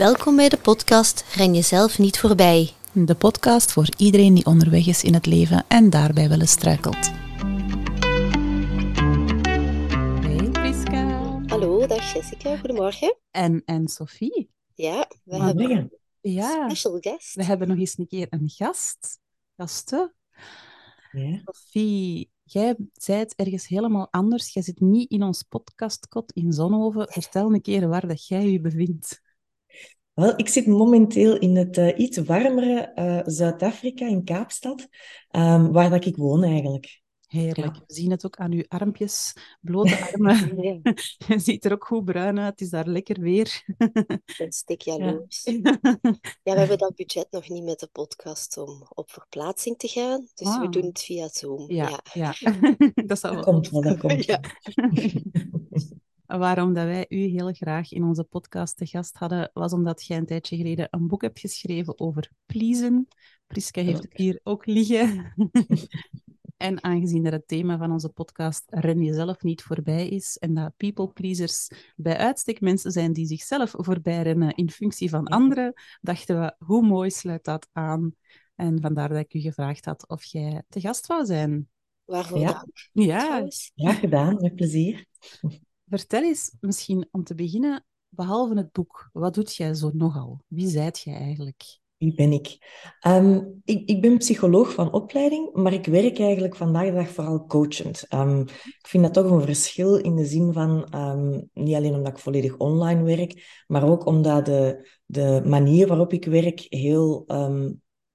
Welkom bij de podcast Ren jezelf niet voorbij. De podcast voor iedereen die onderweg is in het leven en daarbij wel eens struikelt. Hey Priska. Hallo, dag Jessica, goedemorgen. En, en Sophie. Ja, we hebben een Ja, special guest. we hebben nog eens een keer een gast. Gasten. Ja. Sophie, jij zei het ergens helemaal anders. Jij zit niet in ons podcastkot in Zonhoven. Vertel een keer waar dat jij je bevindt. Wel, ik zit momenteel in het eh, iets warmere eh, Zuid-Afrika, in Kaapstad, ehm, waar dat ik woon eigenlijk. Heerlijk. Ja. We zien het ook aan uw armpjes, blote armen. Je ziet er ook goed bruin uit. Het is daar lekker weer. ik ben stik jaloers. Ja. Ja, we hebben dat budget nog niet met de podcast om op verplaatsing te gaan, dus we Ah. doen het via Zoom. Ja, ja. Dat zou Dat wel komt wel, dat komt Ja. Waarom dat wij u heel graag in onze podcast te gast hadden, was omdat jij een tijdje geleden een boek hebt geschreven over pleasen. Priska heeft het hier ook liggen. En aangezien dat het thema van onze podcast Ren jezelf niet voorbij is en dat people pleasers bij uitstek mensen zijn die zichzelf voorbij rennen in functie van Ja. anderen, dachten we, hoe mooi sluit dat aan? En vandaar dat ik u gevraagd had of jij te gast wou zijn. Waarvoor Ja. dank Ja. Graag gedaan, met plezier. Vertel eens, misschien om te beginnen, behalve het boek, wat doet jij zo nogal? Wie zijt jij eigenlijk? Wie ben ik? Ehm, ik? Ik ben psycholoog van opleiding, maar ik werk eigenlijk vandaag de dag vooral coachend. Ehm, ik vind dat toch een verschil in de zin van, ehm, niet alleen omdat ik volledig online werk, maar ook omdat de, de manier waarop ik werk heel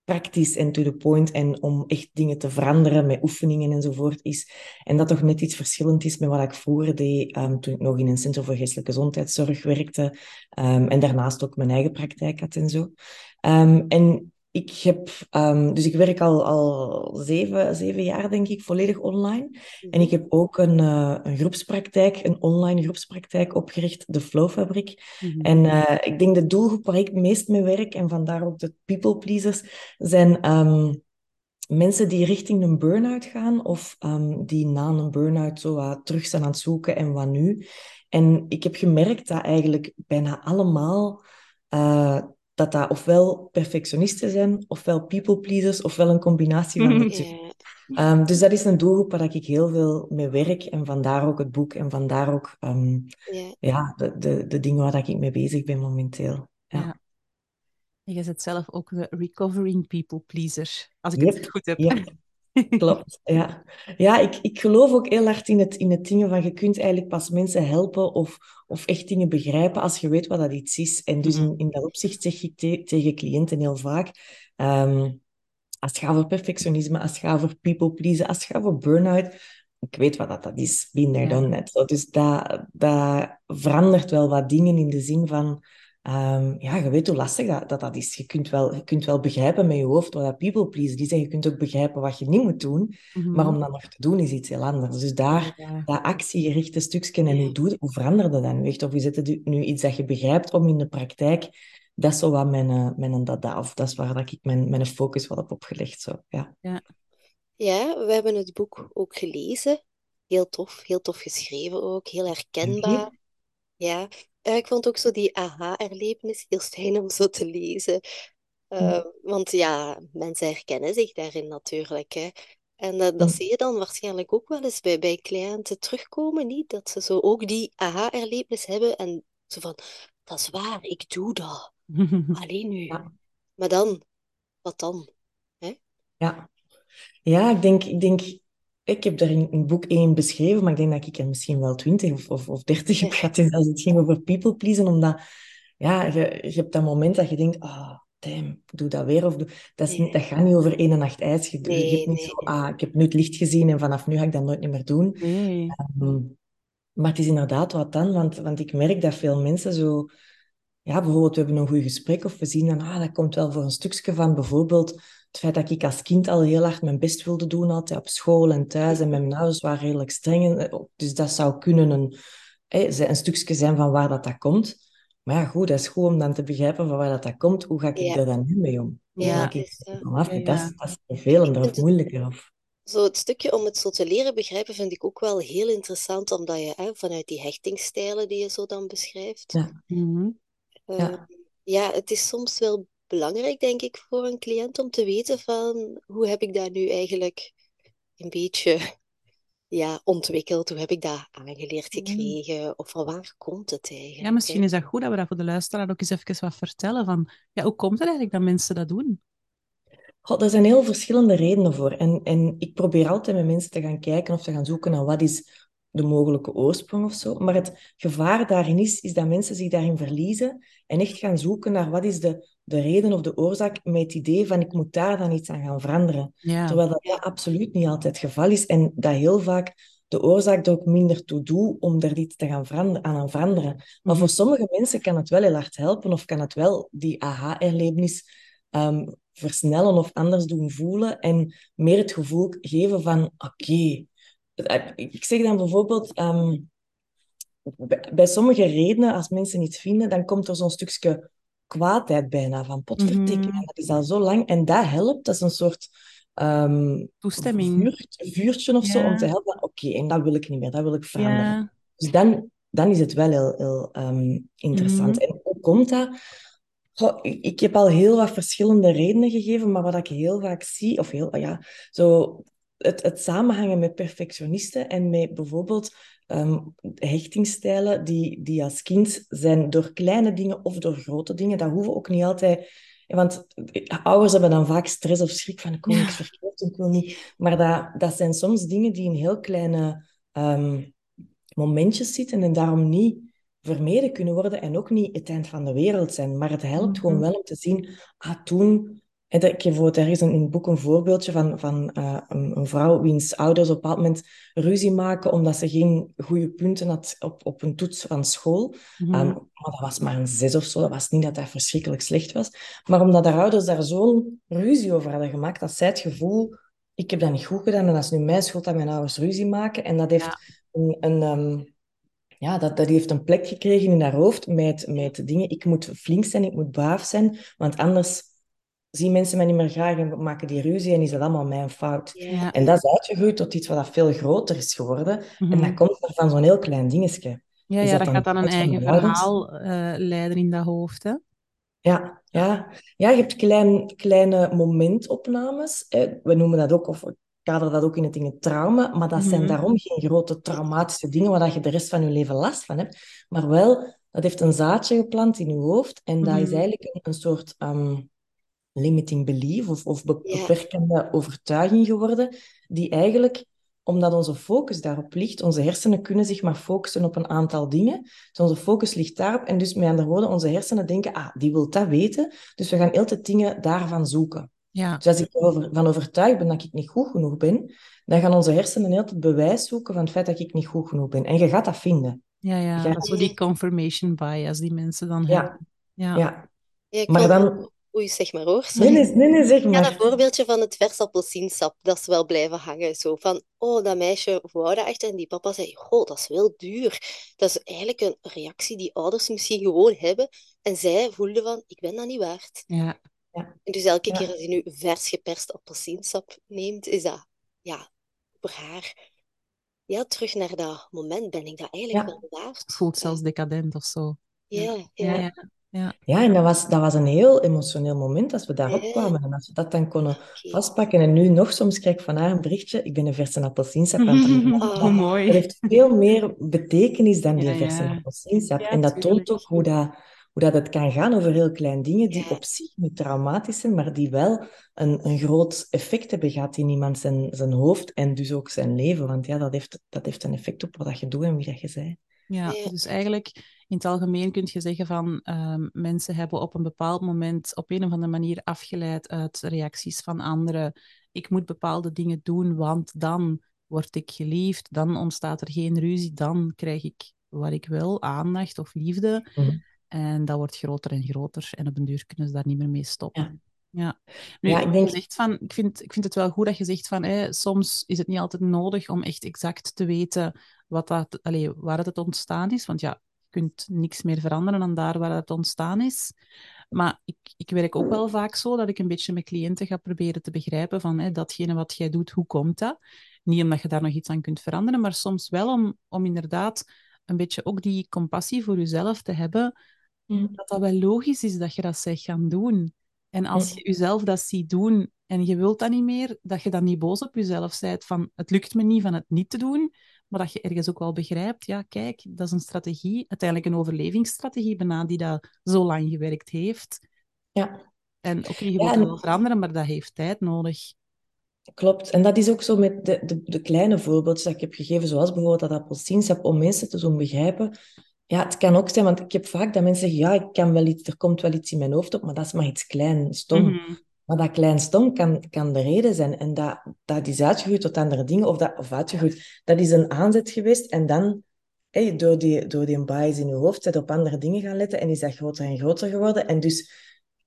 praktisch en to the point en om echt dingen te veranderen met oefeningen enzovoort is. En dat toch net iets verschillend is met wat ik vroeger deed ehm, toen ik nog in een centrum voor geestelijke gezondheidszorg werkte ehm, en daarnaast ook mijn eigen praktijk had en zo. Ehm, en ik heb, ehm, dus ik werk al, al zeven, zeven jaar, denk ik, volledig online. En ik heb ook een, eh, een groepspraktijk, een online groepspraktijk opgericht, de Flowfabriek. Mhm. En eh, ik denk de doelgroep waar ik het meest mee werk, en vandaar ook de people pleasers, zijn ehm, mensen die richting een burn-out gaan of ehm, die na een burn-out zo terug zijn aan het zoeken en wat nu. En ik heb gemerkt dat eigenlijk bijna allemaal eh, dat dat ofwel perfectionisten zijn, ofwel people pleasers, ofwel een combinatie van de twee. Ehm, dus dat is een doelgroep waar ik heel veel mee werk en vandaar ook het boek en vandaar ook ehm, ja. ja, de, de, de dingen waar ik mee bezig ben momenteel. Ja. Jij zit zelf ook de recovering people pleaser, als ik Yep, het goed heb. yep. Klopt, ja. Ja, ik, ik geloof ook heel hard in het, in het dingen van je kunt eigenlijk pas mensen helpen of, of echt dingen begrijpen als je weet wat dat iets is. En dus Mhm. in, in dat opzicht zeg ik te- tegen cliënten heel vaak, ehm, als het gaat over perfectionisme, als het gaat over people pleasen, als het gaat over burn-out, ik weet wat dat, dat is, done that. Zo, Dus dat, dat verandert wel wat dingen in de zin van, ehm, ja, je weet hoe lastig dat, dat, dat is. Je kunt, wel, je kunt wel begrijpen met je hoofd wat dat people pleasen is en je kunt ook begrijpen wat je niet moet doen, Mhm. maar om dat nog te doen is iets heel anders. Dus daar, Ja. dat actiegerichte stukje en hoe, doe, hoe veranderde dat nu echt? Of is het nu iets dat je begrijpt om in de praktijk? Dat is zo wat mijn, eh, mijn dada, of dat is waar dat ik mijn, mijn focus wat heb opgelegd. Zo. Ja. Ja, we hebben het boek ook gelezen. Heel tof, heel tof geschreven ook, heel herkenbaar. Ja, Eh, ik vond ook zo die aha-erlevenis heel fijn om zo te lezen. Eh, want ja, mensen herkennen zich daarin natuurlijk. Hè. En dat, dat zie je dan waarschijnlijk ook wel eens bij, bij cliënten terugkomen, niet? Dat ze zo ook die aha-erlevenis hebben en zo van, dat is waar, ik doe dat. Alleen nu. Ja. Maar dan, wat dan? Ja, ja ik, denk, ik denk, ik heb daar in, in boek 1 beschreven, maar ik denk dat ik er misschien wel 20 of, of, of 30 heb gehad dus als het ging over people pleasen, omdat ja, je, je hebt dat moment dat je denkt, ah, damn, doe dat weer. Of doe... dat, is dat gaat niet over één nacht ijs. Je, hebt niet nee. zo, ah, ik heb nu het licht gezien en vanaf nu ga ik dat nooit meer doen. Ehm, maar het is inderdaad wat dan, want, want ik merk dat veel mensen zo... Ja, bijvoorbeeld, we hebben een goed gesprek of we zien dan, ah, dat komt wel voor een stukje van bijvoorbeeld het feit dat ik als kind al heel hard mijn best wilde doen altijd op school en thuis en mijn ouders waren redelijk streng. en- Dus dat zou kunnen een, hè, een stukje zijn van waar dat, dat komt. Maar ja, goed, dat is goed om dan te begrijpen van waar dat, dat komt. Hoe ga ik Ja. er dan nu mee om? Hoe Ja, ga het ik is, eh, van af? Ja, Dat, is, dat is vervelender of moeilijker. Of... Zo het stukje om het zo te leren begrijpen vind ik ook wel heel interessant, omdat je hè, vanuit die hechtingsstijlen die je zo dan beschrijft, Ja. Mhm. eh, Ja. ja, het is soms wel belangrijk, denk ik, voor een cliënt om te weten van hoe heb ik dat nu eigenlijk een beetje ja, ontwikkeld? Hoe heb ik dat aangeleerd gekregen? Of van waar komt het eigenlijk? Ja, misschien hè? is dat goed dat we dat voor de luisteraar ook eens even wat vertellen van, ja, hoe komt het eigenlijk dat mensen dat doen? God, er zijn heel verschillende redenen voor. En, en ik probeer altijd met mensen te gaan kijken of te gaan zoeken naar wat is de mogelijke oorsprong of zo. Maar het gevaar daarin is, is dat mensen zich daarin verliezen en echt gaan zoeken naar wat is de, de reden of de oorzaak met het idee van ik moet daar dan iets aan gaan veranderen. Ja, Terwijl dat, dat absoluut niet altijd het geval is en dat heel vaak de oorzaak er ook minder toe doet om er iets te gaan veranderen, aan gaan veranderen. Maar voor Mhm. sommige mensen kan het wel heel hard helpen of kan het wel die aha-erlevenis ehm, versnellen of anders doen voelen en meer het gevoel geven van oké. Ik zeg dan bijvoorbeeld, ehm, bij, sommige redenen, als mensen iets vinden, dan komt er zo'n stukje kwaadheid bijna van potverdikke, Mhm. dat is al zo lang. En dat helpt, dat is een soort ehm, Toestemming. vuur- vuurtje of zo, om te helpen. Oké, en dat wil ik niet meer, dat wil ik veranderen. Ja. Dus dan, dan is het wel heel, heel ehm, interessant. Mhm. En hoe komt dat? Goh, ik, ik heb al heel wat verschillende redenen gegeven, maar wat ik heel vaak zie, of heel, ja, zo het, het samenhangen met perfectionisten en met bijvoorbeeld ehm, hechtingsstijlen die, die als kind zijn door kleine dingen of door grote dingen. Dat hoeven ook niet altijd... Want ouders hebben dan vaak stress of schrik van ik Ja. niks verkeerd ik wil niet... Maar dat, dat zijn soms dingen die in heel kleine ehm, momentjes zitten en daarom niet vermeden kunnen worden en ook niet het eind van de wereld zijn. Maar het helpt Mhm. gewoon wel om te zien, ah, toen... Dat- Ik geef bijvoorbeeld ergens in het boek een voorbeeldje van, van eh, een, een vrouw wiens ouders op een bepaald moment ruzie maken omdat ze geen goede punten had op, op een toets van school. Mhm. Ehm, maar dat was maar een zes of zo. Dat was niet dat dat verschrikkelijk slecht was. Maar omdat haar ouders daar zo'n ruzie over hadden gemaakt, dat zij het gevoel... Ik heb dat niet goed gedaan en dat is nu mijn schuld dat mijn ouders ruzie maken. En dat heeft Ja. een... een ehm, ja, dat, dat heeft een plek gekregen in haar hoofd met, met dingen. Ik moet flink zijn, ik moet braaf zijn, want anders zien mensen mij niet meer graag en maken die ruzie en is dat allemaal mijn fout. Ja. En dat is uitgegroeid tot iets wat veel groter is geworden. En Mhm. dat komt er van zo'n heel klein dingetje. Ja, Is ja, dat dat dan gaat dan een eigen verhaal eh, leiden in dat hoofd, hè? Ja, ja. ja, je hebt klein, kleine momentopnames. We noemen dat ook, of we kaderen dat ook in het ding trauma, maar dat zijn Mhm. daarom geen grote traumatische dingen waar je de rest van je leven last van hebt. Maar wel, dat heeft een zaadje geplant in je hoofd en dat is Mhm. eigenlijk een, een soort ehm, limiting belief of, of Ja. beperkende overtuiging geworden, die eigenlijk, omdat onze focus daarop ligt, onze hersenen kunnen zich maar focussen op een aantal dingen. Dus onze focus ligt daarop en dus met andere woorden, onze hersenen denken, ah, die wil dat weten, dus we gaan heel de dingen daarvan zoeken. Ja. Dus als ik ervan overtuigd ben dat ik niet goed genoeg ben, dan gaan onze hersenen heel het bewijs zoeken van het feit dat ik niet goed genoeg ben. En je gaat dat vinden. Ja, ja, is zo die confirmation bias die mensen dan Ja. hebben. Ja. Ja. Ja, Maar dan... Oei, zeg maar hoor. Nee, Sorry. nee, nee, nee, zeg Ja, maar. dat voorbeeldje van het vers appelsiensap, dat is wel blijven hangen. Zo van, oh, dat meisje wou dat echt. En die papa zei, goh, dat is wel duur. Dat is eigenlijk een reactie die ouders misschien gewoon hebben. En zij voelde van, ik ben dat niet waard. Ja. En dus elke Ja. keer als je nu vers geperst appelsiensap neemt, is dat, ja, voor haar, ja, terug naar dat moment ben ik dat eigenlijk Ja. wel waard. Het voelt zelfs decadent of zo. Ja, Ja, ja. Ja, ja. En dat was, dat was een heel emotioneel moment als we daarop kwamen. En als we dat dan konden vastpakken. En nu nog soms krijg ik van haar een berichtje. Ik ben een verse appelsiensap aan het Dat, Oh. dat mooi. heeft veel meer betekenis dan die Ja, verse ja. appelsiensap. Ja, en dat tuurlijk. toont ook hoe dat, hoe dat het kan gaan over heel kleine dingen die Ja. op zich niet traumatisch zijn, maar die wel een, een groot effect hebben gehad in iemand zijn, zijn hoofd en dus ook zijn leven. Want ja, dat heeft, dat heeft een effect op wat je doet en wie dat je bent. Ja, Ja. dus eigenlijk in het algemeen kun je zeggen van ehm, mensen hebben op een bepaald moment op een of andere manier afgeleid uit reacties van anderen. Ik moet bepaalde dingen doen, want dan word ik geliefd, dan ontstaat er geen ruzie, dan krijg ik wat ik wil, aandacht of liefde. Mhm. En dat wordt groter en groter en op een duur kunnen ze daar niet meer mee stoppen. Ja. Ja. Nu, Ja, ik denk- je zegt van, ik, vind, ik vind het wel goed dat je zegt van, soms is het niet altijd nodig om echt exact te weten wat dat, allee, waar het ontstaan is. Want ja, kunt niks meer veranderen dan daar waar het ontstaan is. Maar ik, ik werk ook wel vaak zo dat ik een beetje met cliënten ga proberen te begrijpen van hè, datgene wat jij doet, hoe komt dat? Niet omdat je daar nog iets aan kunt veranderen, maar soms wel om, om inderdaad een beetje ook die compassie voor jezelf te hebben Mhm. dat dat wel logisch is dat je dat zegt gaan doen. En als je jezelf dat ziet doen en je wilt dat niet meer, dat je dan niet boos op jezelf bent van het lukt me niet van het niet te doen, maar dat je ergens ook wel begrijpt, ja kijk, dat is een strategie, uiteindelijk een overlevingsstrategie bijna, die dat zo lang gewerkt heeft. Ja, En oké, je Ja, wilt en- dat wel veranderen, maar dat heeft tijd nodig. klopt. En dat is ook zo met de, de, de kleine voorbeeldjes dat ik heb gegeven, zoals bijvoorbeeld dat appelsiensap, om mensen te doen begrijpen. Ja, het kan ook zijn, want ik heb vaak dat mensen zeggen, ja, ik kan wel iets, er komt wel iets in mijn hoofd op, maar dat is maar iets klein, stom. Mhm. Maar dat klein stom kan, kan de reden zijn. En dat, dat is uitgegroeid tot andere dingen, of, dat, of uitgegroeid. Dat is een aanzet geweest. En dan, door, die, door die bias in je hoofd, zit op andere dingen gaan letten. En is dat groter en groter geworden. En dus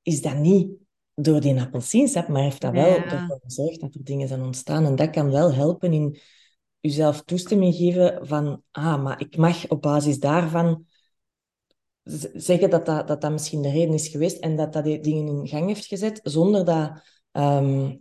is dat niet door die appelsiensap, maar heeft dat wel Ja. ervoor gezorgd dat er dingen zijn ontstaan. En dat kan wel helpen in jezelf toestemming geven van, ah, maar ik mag op basis daarvan zeggen dat dat, dat dat misschien de reden is geweest en dat dat die dingen in gang heeft gezet, zonder dat, ehm,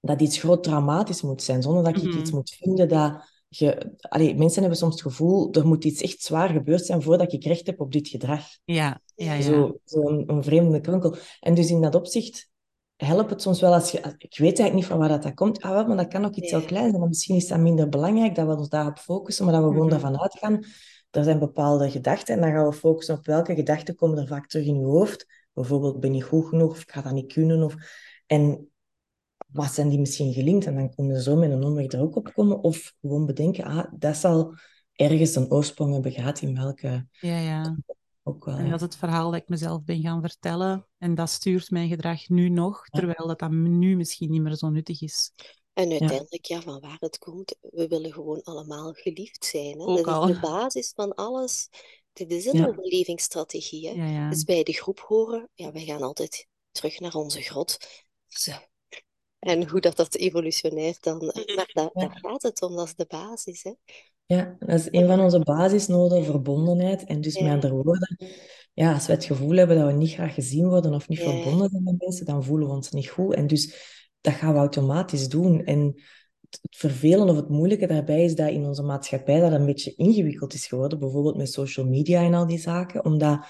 dat iets groot traumatisch moet zijn, zonder dat ik Mhm. iets moet vinden dat je... Allee, mensen hebben soms het gevoel, er moet iets echt zwaar gebeurd zijn voordat ik recht heb op dit gedrag. Ja, ja, ja. Zo, zo'n een vreemde kronkel. En dus in dat opzicht helpt het soms wel als je... Ik weet eigenlijk niet van waar dat, dat komt. Ah, wel, maar dat kan ook iets heel kleins zijn. En misschien is dat minder belangrijk dat we ons daarop focussen, maar dat we gewoon Mhm. ervan uitgaan. Er zijn bepaalde gedachten en dan gaan we focussen op welke gedachten komen er vaak terug in je hoofd. Bijvoorbeeld, ben ik goed genoeg of ik ga dat niet kunnen? Of... En wat zijn die misschien gelinkt? En dan kunnen ze zo met een omweg er ook op komen. Of gewoon bedenken, ah, dat zal ergens een oorsprong hebben gehad in welke... ja, ja. Ook wel, En dat is het verhaal dat ik mezelf ben gaan vertellen. En dat stuurt mijn gedrag nu nog, terwijl dat, dat nu misschien niet meer zo nuttig is. En uiteindelijk, ja, van waar het komt, we willen gewoon allemaal geliefd zijn. Hè? Ook Dat al. is de basis van alles. Dit is een Ja. overlevingsstrategie. Hè? Ja. Dus bij de groep horen, ja, wij gaan altijd terug naar onze grot. Zo. En hoe dat, dat evolutionair dan... Maar daar, gaat het om, dat is de basis. Hè? Ja, dat is een van onze basisnoden, verbondenheid. En dus met andere woorden, ja, als we het gevoel hebben dat we niet graag gezien worden of niet verbonden zijn met mensen, dan voelen we ons niet goed. En dus dat gaan we automatisch doen. En het vervelende of het moeilijke daarbij is dat in onze maatschappij dat een beetje ingewikkeld is geworden, bijvoorbeeld met social media en al die zaken, omdat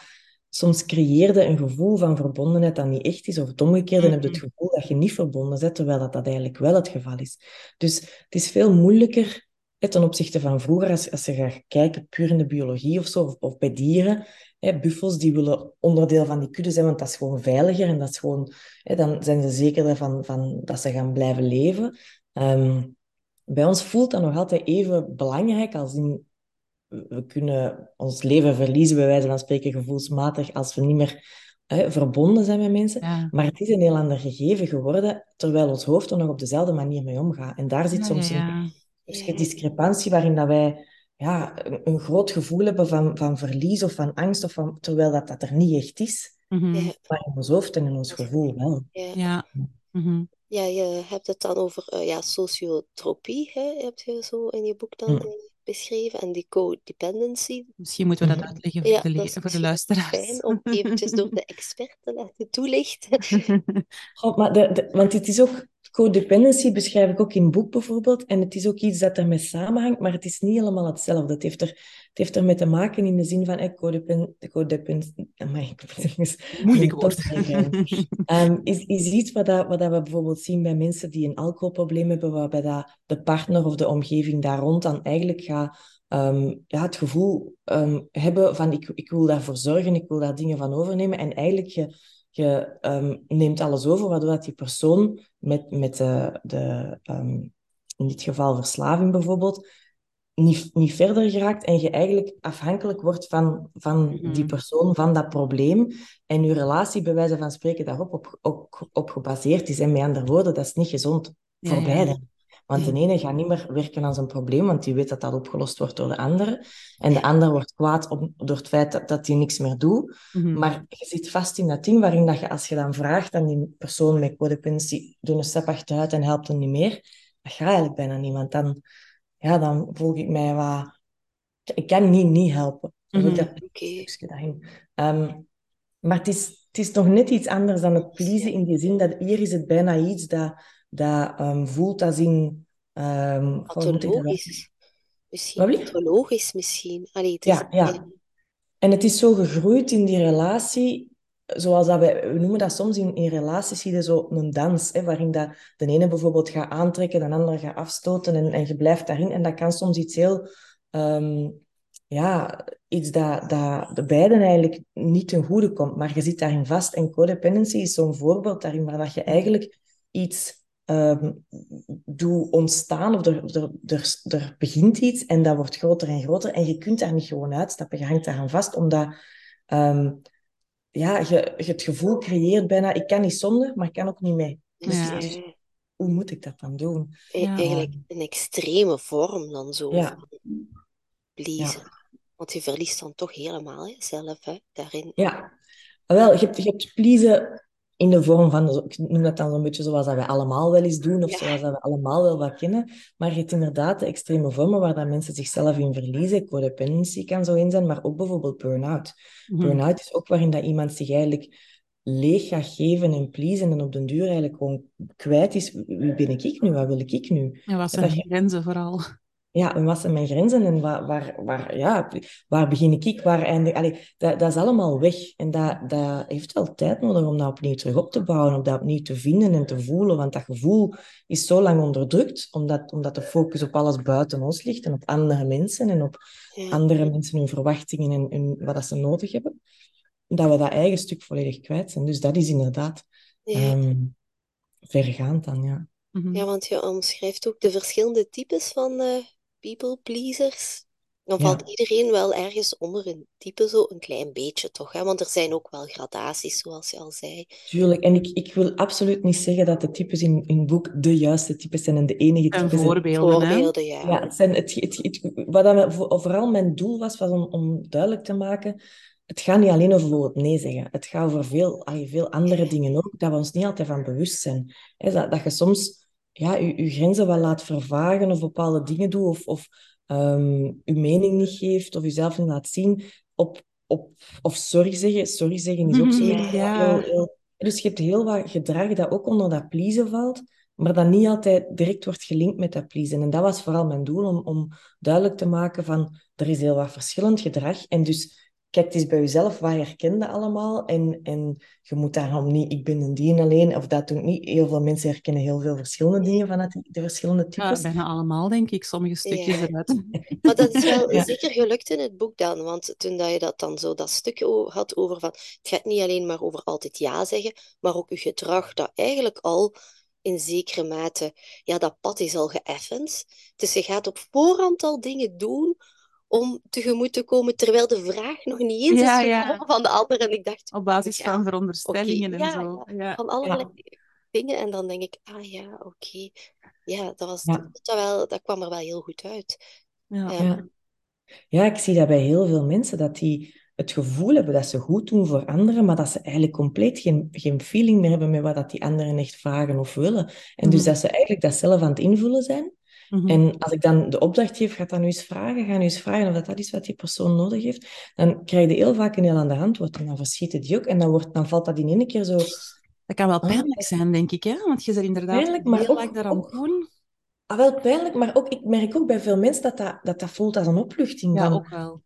soms creëerde een gevoel van verbondenheid dat niet echt is, of het omgekeerde, en heb je het gevoel dat je niet verbonden bent, terwijl dat, dat eigenlijk wel het geval is. Dus het is veel moeilijker ten opzichte van vroeger, als, als je gaat kijken puur in de biologie of zo, of, of bij dieren. Hè, buffels die willen onderdeel van die kudde zijn, want dat is gewoon veiliger en dat is gewoon, hè, dan zijn ze zeker van, van dat ze gaan blijven leven. Ehm, bij ons voelt dat nog altijd even belangrijk als in we kunnen ons leven verliezen, bij wijze van spreken, gevoelsmatig, als we niet meer hè, verbonden zijn met mensen. Ja. Maar het is een heel ander gegeven geworden, terwijl ons hoofd er nog op dezelfde manier mee omgaat. En daar zit soms ja, een ja. dus een discrepantie waarin dat wij ja, een, een groot gevoel hebben van, van verlies of van angst, of van, terwijl dat, dat er niet echt is. Mhm. Ja, Maar in ons hoofd en in ons gevoel wel. ja. Ja. Mhm. Ja, je hebt het dan over eh, ja, sociotropie, hè, heb je zo in je boek dan Hm. eh, beschreven. En die codependency. Misschien moeten we dat Mhm. uitleggen voor Ja, de, le- dat is voor de luisteraars. fijn om eventjes door de expert te laten toelichten. Maar de, de- want het is ook, codependency beschrijf ik ook in het boek bijvoorbeeld, en het is ook iets dat ermee samenhangt, maar het is niet helemaal hetzelfde. Het heeft er, het heeft ermee te maken in de zin van, eh, codepen, ik Moeilijk woord. Ehm, is, is iets wat, dat, wat dat we bijvoorbeeld zien bij mensen die een alcoholprobleem hebben, waarbij dat de partner of de omgeving daar rond dan eigenlijk gaat ehm, ja, het gevoel ehm, hebben van ik, ik wil daarvoor zorgen, ik wil daar dingen van overnemen. En eigenlijk je, je ehm, neemt alles over, waardoor dat die persoon met, met de, de ehm, in dit geval verslaving bijvoorbeeld, niet, niet verder geraakt en je eigenlijk afhankelijk wordt van, van Mhm. die persoon, van dat probleem. En je relatie, bij wijze van spreken, daarop op, op, op gebaseerd is. En met andere woorden, dat is niet gezond Ja, voor ja. beiden. Want de ene gaat niet meer werken aan zijn probleem, want die weet dat dat opgelost wordt door de andere. En de ander wordt kwaad op, door het feit dat, dat hij niks meer doet. Mhm. Maar je zit vast in dat ding waarin dat je, als je dan vraagt aan die persoon met codependentie, doe een stap achteruit en helpt hem niet meer, dat gaat eigenlijk bijna niet. Want dan, ja, dan voel ik mij wat... Ik kan niet niet helpen. Zit dat. Ehm, maar het is, het is nog net iets anders dan het pleasen in die zin dat hier is het bijna iets dat, dat ehm, voelt als in... dat Pathologisch. Misschien pathologisch misschien. Allee, het is Ja, ja. En het is zo gegroeid in die relatie, zoals dat wij, we noemen dat soms in, in relaties, zie je zo een dans, hè, waarin dat de ene bijvoorbeeld gaat aantrekken, de andere gaat afstoten en, en je blijft daarin. En dat kan soms iets heel, ehm, ja, iets dat, dat de beiden eigenlijk niet ten goede komt, maar je zit daarin vast. En codependency is zo'n voorbeeld daarin, waar dat je eigenlijk iets um, doe ontstaan, of er, er, er, er begint iets en dat wordt groter en groter en je kunt daar niet gewoon uitstappen. Je hangt daaraan vast, omdat um, ja, je, je het gevoel creëert bijna, ik kan niet zonder, maar ik kan ook niet mee. Dus, Ja. dus hoe moet ik dat dan doen? E- Ja. Eigenlijk een extreme vorm dan zo Ja. van pleasen. Want je verliest dan toch helemaal hè, zelf hè, daarin. Ja, wel, je hebt, je hebt pleasen in de vorm van, ik noem dat dan zo'n beetje zoals dat wij allemaal wel eens doen, of Ja. zoals dat we allemaal wel wat kennen. Maar je hebt inderdaad de extreme vormen waar dat mensen zichzelf in verliezen. Codependency kan zo in zijn, maar ook bijvoorbeeld burn-out. Mhm. Burn-out is ook waarin dat iemand zich eigenlijk leeg gaat geven en pleasen en op den duur eigenlijk gewoon kwijt is. Wie ben ik nu? Wat wil ik nu? En wat Dat zijn je- de grenzen vooral? Ja, en wat zijn mijn grenzen en waar, waar, waar, ja, waar begin ik? Waar eindig Allee, dat, dat is allemaal weg. En dat, dat heeft wel tijd nodig om dat opnieuw terug op te bouwen, om dat opnieuw te vinden en te voelen. Want dat gevoel is zo lang onderdrukt, omdat, omdat de focus op alles buiten ons ligt en op andere mensen en op Ja. andere mensen hun verwachtingen en, en wat dat ze nodig hebben. Dat we dat eigen stuk volledig kwijt zijn. Dus dat is inderdaad Ja. ehm, vergaand dan, ja. Mhm. Ja, want je omschrijft ook de verschillende types van eh, people pleasers. Dan Ja. valt iedereen wel ergens onder een type, zo een klein beetje toch? Hè? Want er zijn ook wel gradaties, zoals je al zei. Tuurlijk, en ik, ik wil absoluut niet zeggen dat de types in, het boek de juiste types zijn en de enige En types zijn. voorbeelden, hè? Voorbeelden, ja. Ja, het zijn het, het, het- wat dat vooral mijn doel was, was om, om duidelijk te maken, het gaat niet alleen over bijvoorbeeld nee zeggen. Het gaat over veel, veel andere dingen ook, dat we ons niet altijd van bewust zijn. Hè, dat, dat je soms ja, je, je grenzen wel laat vervagen of bepaalde dingen doet of, of ehm, je mening niet geeft of jezelf niet laat zien op, op, of sorry zeggen. Sorry zeggen is ook zoiets Ja. heel, heel... Dus je hebt heel wat gedrag dat ook onder dat pleasen valt, maar dat niet altijd direct wordt gelinkt met dat pleasen. En dat was vooral mijn doel, om, om duidelijk te maken van, er is heel wat verschillend gedrag. En dus, kijk eens bij jezelf, wat herken je allemaal? En, en je moet daarom niet, ik ben een dien alleen, of dat doe ik niet. Heel veel mensen herkennen heel veel verschillende dingen vanuit die- de verschillende Ja, types. bijna allemaal, denk ik. Sommige stukjes Ja. eruit. Maar dat is wel Ja. zeker gelukt in het boek dan, want toen dat je dat dan zo dat stuk o- had over van, het gaat niet alleen maar over altijd ja zeggen, maar ook je gedrag dat eigenlijk al in zekere mate, ja, dat pad is al geëffend. Dus je gaat op voorhand al dingen doen om tegemoet te komen, terwijl de vraag nog niet eens Ja, is ja. gekomen van de ander. En ik dacht, Op basis Ja, van veronderstellingen en ja, zo. Ja. van allerlei dingen. En dan denk ik, ah ja, oké. Ja, dat was, Ja. dat, wel, dat kwam er wel heel goed uit. Ja. Ja. Ja. ja, ik zie dat bij heel veel mensen, dat die het gevoel hebben dat ze goed doen voor anderen, maar dat ze eigenlijk compleet geen, geen feeling meer hebben met wat dat die anderen echt vragen of willen. En dus Mhm. dat ze eigenlijk dat zelf aan het invullen zijn. Mhm. En als ik dan de opdracht geef, ga dan nu eens vragen, ga nu eens vragen of dat, dat is wat die persoon nodig heeft, dan krijg je heel vaak een heel ander antwoord. En dan verschieten die ook. En dan, wordt, dan valt dat in één keer zo... Dat kan wel Ah. pijnlijk zijn, denk ik, hè? Want je bent inderdaad Pijnlijk, maar heel ook- lang daaraan doen. Ah, wel pijnlijk, maar ook, ik merk ook bij veel mensen dat dat, dat, dat voelt als een opluchting. Ja, ook wel.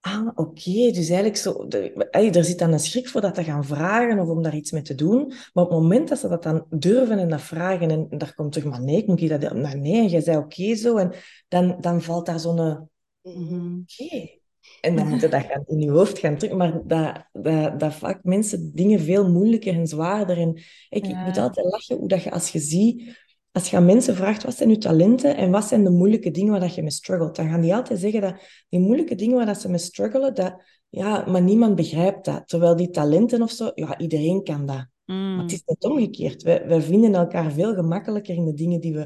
Ah, oké. Dus eigenlijk zo... De, er zit dan een schrik voor dat te gaan vragen of om daar iets mee te doen. Maar op het moment dat ze dat dan durven en dat vragen en, daar komt terug, maar nee, ik moet je dat... Maar nee, en jij zei oké zo. En dan, dan valt daar zo'n... eh, Mhm. Oké. En dan moet je dat gaan, in je hoofd gaan drukken. Maar dat, dat, dat vaak mensen dingen veel moeilijker en zwaarder. En ik, moet altijd lachen hoe dat je als je ziet... Als je aan mensen vraagt, wat zijn je talenten en wat zijn de moeilijke dingen waar dat je mee struggelt, dan gaan die altijd zeggen dat die moeilijke dingen waar dat ze mee struggelen, dat, ja, maar niemand begrijpt dat. Terwijl die talenten of zo, ja, iedereen kan dat. Mm. Maar het is net omgekeerd. Wij, wij vinden elkaar veel gemakkelijker in de dingen die we,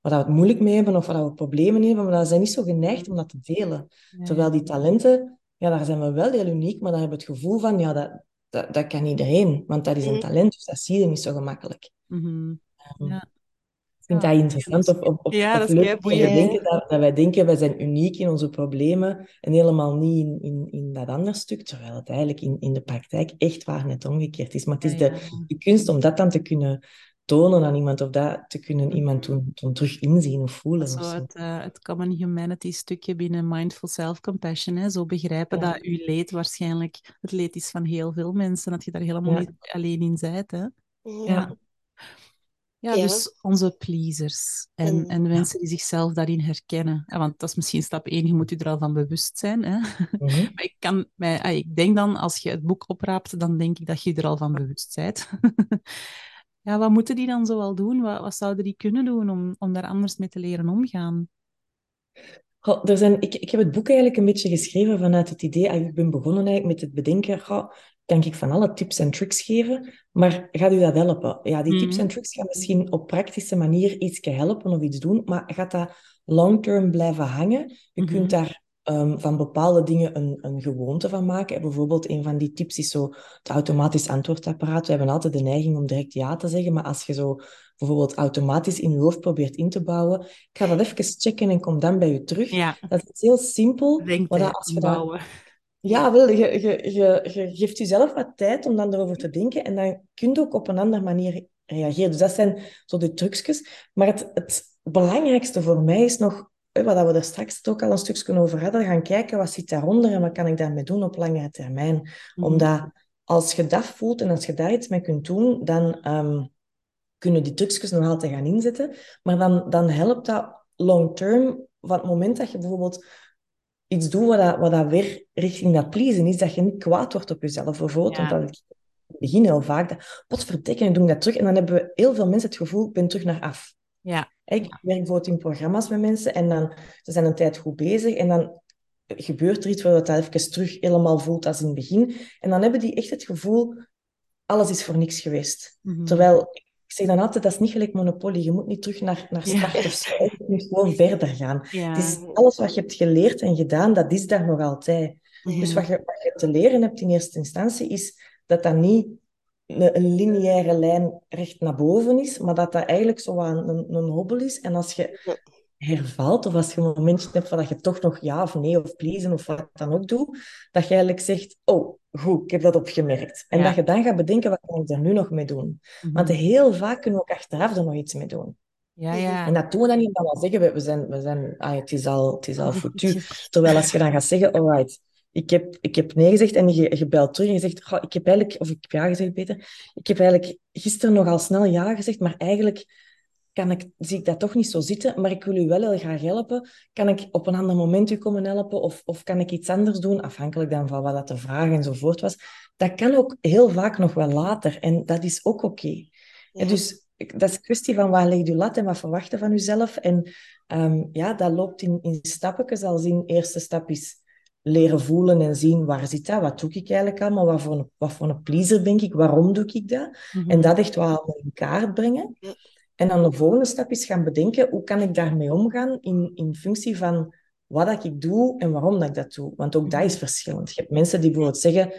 waar dat we het moeilijk mee hebben of waar we problemen mee hebben, maar we zijn niet zo geneigd om dat te delen. Terwijl die talenten, ja, daar zijn we wel heel uniek, maar dan hebben we het gevoel van, ja, dat, dat, dat kan iedereen, want dat is een Mhm. talent, dus dat zie je niet zo gemakkelijk. Mhm. Ehm, Ja. Ik vind Ja, dat interessant of, of, of, Ja, of dat is leuk we denken dat, dat wij denken wij zijn uniek in onze problemen en helemaal niet in, in, in dat andere stuk, terwijl het eigenlijk in, in de praktijk echt waar net omgekeerd is. Maar het is Ja, de, de kunst om dat dan te kunnen tonen aan iemand of dat te kunnen iemand toen, toen terug inzien of voelen. Zo of zo. het, uh, het common humanity stukje binnen mindful self-compassion. Zo begrijpen Ja. dat uw leed waarschijnlijk het leed is van heel veel mensen. Dat je daar helemaal Ja. niet alleen in bent. Hè? Ja. Ja. Ja, Ja. dus onze pleasers en, En- en mensen die zichzelf daarin herkennen. Want dat is misschien stap één, je moet je er al van bewust zijn. Hè? Mhm. Maar ik, kan mij, ah, ik denk dan, als je het boek opraapt, dan denk ik dat je je er al van bewust bent. ja, wat moeten die dan zoal doen? Wat, wat zouden die kunnen doen om, om daar anders mee te leren omgaan? Goh, er zijn, ik, ik heb het boek eigenlijk een beetje geschreven vanuit het idee, ah, ik ben begonnen eigenlijk met het bedenken, goh, kan ik van alle tips en tricks geven, maar gaat u dat helpen? Ja, die tips Mhm. en tricks gaan misschien op praktische manier iets helpen of iets doen, maar gaat dat long-term blijven hangen? Je Mhm. kunt daar ehm, van bepaalde dingen een, een gewoonte van maken. Bijvoorbeeld, een van die tips is zo het automatisch antwoordapparaat. We hebben altijd de neiging om direct ja te zeggen, maar als je zo bijvoorbeeld automatisch in je hoofd probeert in te bouwen, ik ga dat even checken en kom dan bij je terug. Ja, Dat is heel simpel. Maar denktijd dat als je dat, bouwen. Ja, wel, je, je, je, je geeft jezelf wat tijd om dan erover te denken en dan kun je ook op een andere manier reageren. Dus dat zijn zo de trucjes. Maar het, het belangrijkste voor mij is nog, wat we er straks ook al een stukje over hadden, gaan kijken wat zit daaronder en wat kan ik daarmee doen op langere termijn. Mhm. Omdat als je dat voelt en als je daar iets mee kunt doen, dan ehm, kunnen die trucjes nog altijd gaan inzetten. Maar dan, dan helpt dat long term. Van het moment dat je bijvoorbeeld iets doet wat, dat, wat dat weer richting dat pleasen is, dat je niet kwaad wordt op jezelf bijvoorbeeld. Ja. Want dat ik in het begin heel vaak, dat, potverdikke, en doe ik dat terug. En dan hebben heel veel mensen het gevoel, ik ben terug naar af. Ja, Ik werk bijvoorbeeld in programma's met mensen en dan, ze zijn een tijd goed bezig en dan gebeurt er iets waar dat even terug helemaal voelt als in het begin. En dan hebben die echt het gevoel, alles is voor niks geweest. Mhm. Terwijl, ik zeg dan altijd, dat is niet gelijk Monopoly. Je moet niet terug naar, naar Ja. start of zo. Je moet gewoon verder gaan. ja. Het is alles wat je hebt geleerd en gedaan, dat is daar nog altijd. Dus wat je, wat je te leren hebt in eerste instantie, is dat dat niet een, een lineaire lijn recht naar boven is, maar dat dat eigenlijk zo wat een, een hobbel is. En als je hervalt, of als je een momentje hebt waar je toch nog ja of nee of pleasen of wat dan ook doet, dat je eigenlijk zegt, oh, goed, ik heb dat opgemerkt. En Ja. dat je dan gaat bedenken, wat kan ik er nu nog mee doen? Mhm. Want heel vaak kunnen we ook achteraf er nog iets mee doen. Ja, ja. En dat doen we dan niet omdat we zeggen, we, we zijn, we zijn, ah, het is al, het is al foutu. Terwijl als je dan gaat zeggen, alright, ik heb, ik heb nee gezegd en je, je belt terug en je zegt, "Goh, ik heb eigenlijk, of ik heb ja gezegd beter, ik heb eigenlijk gisteren nogal snel ja gezegd, maar eigenlijk kan ik, zie ik dat toch niet zo zitten, maar ik wil u wel heel graag helpen. Kan ik op een ander moment u komen helpen of, of kan ik iets anders doen, afhankelijk dan van wat dat de vraag enzovoort was. Dat kan ook heel vaak nog wel later en dat is ook oké. Ja. En dus dat is een kwestie van waar leg je lat en wat verwachten van jezelf. En ehm, ja, dat loopt in, in stappetjes. Als in eerste stap is leren voelen en zien waar zit dat, wat doe ik eigenlijk allemaal, wat voor een, wat voor een pleaser ben ik, waarom doe ik dat. Mhm. En dat echt wel in kaart brengen. En dan de volgende stap is gaan bedenken, hoe kan ik daarmee omgaan in, in functie van wat dat ik doe en waarom dat ik dat doe. Want ook dat is verschillend. Je hebt mensen die bijvoorbeeld zeggen,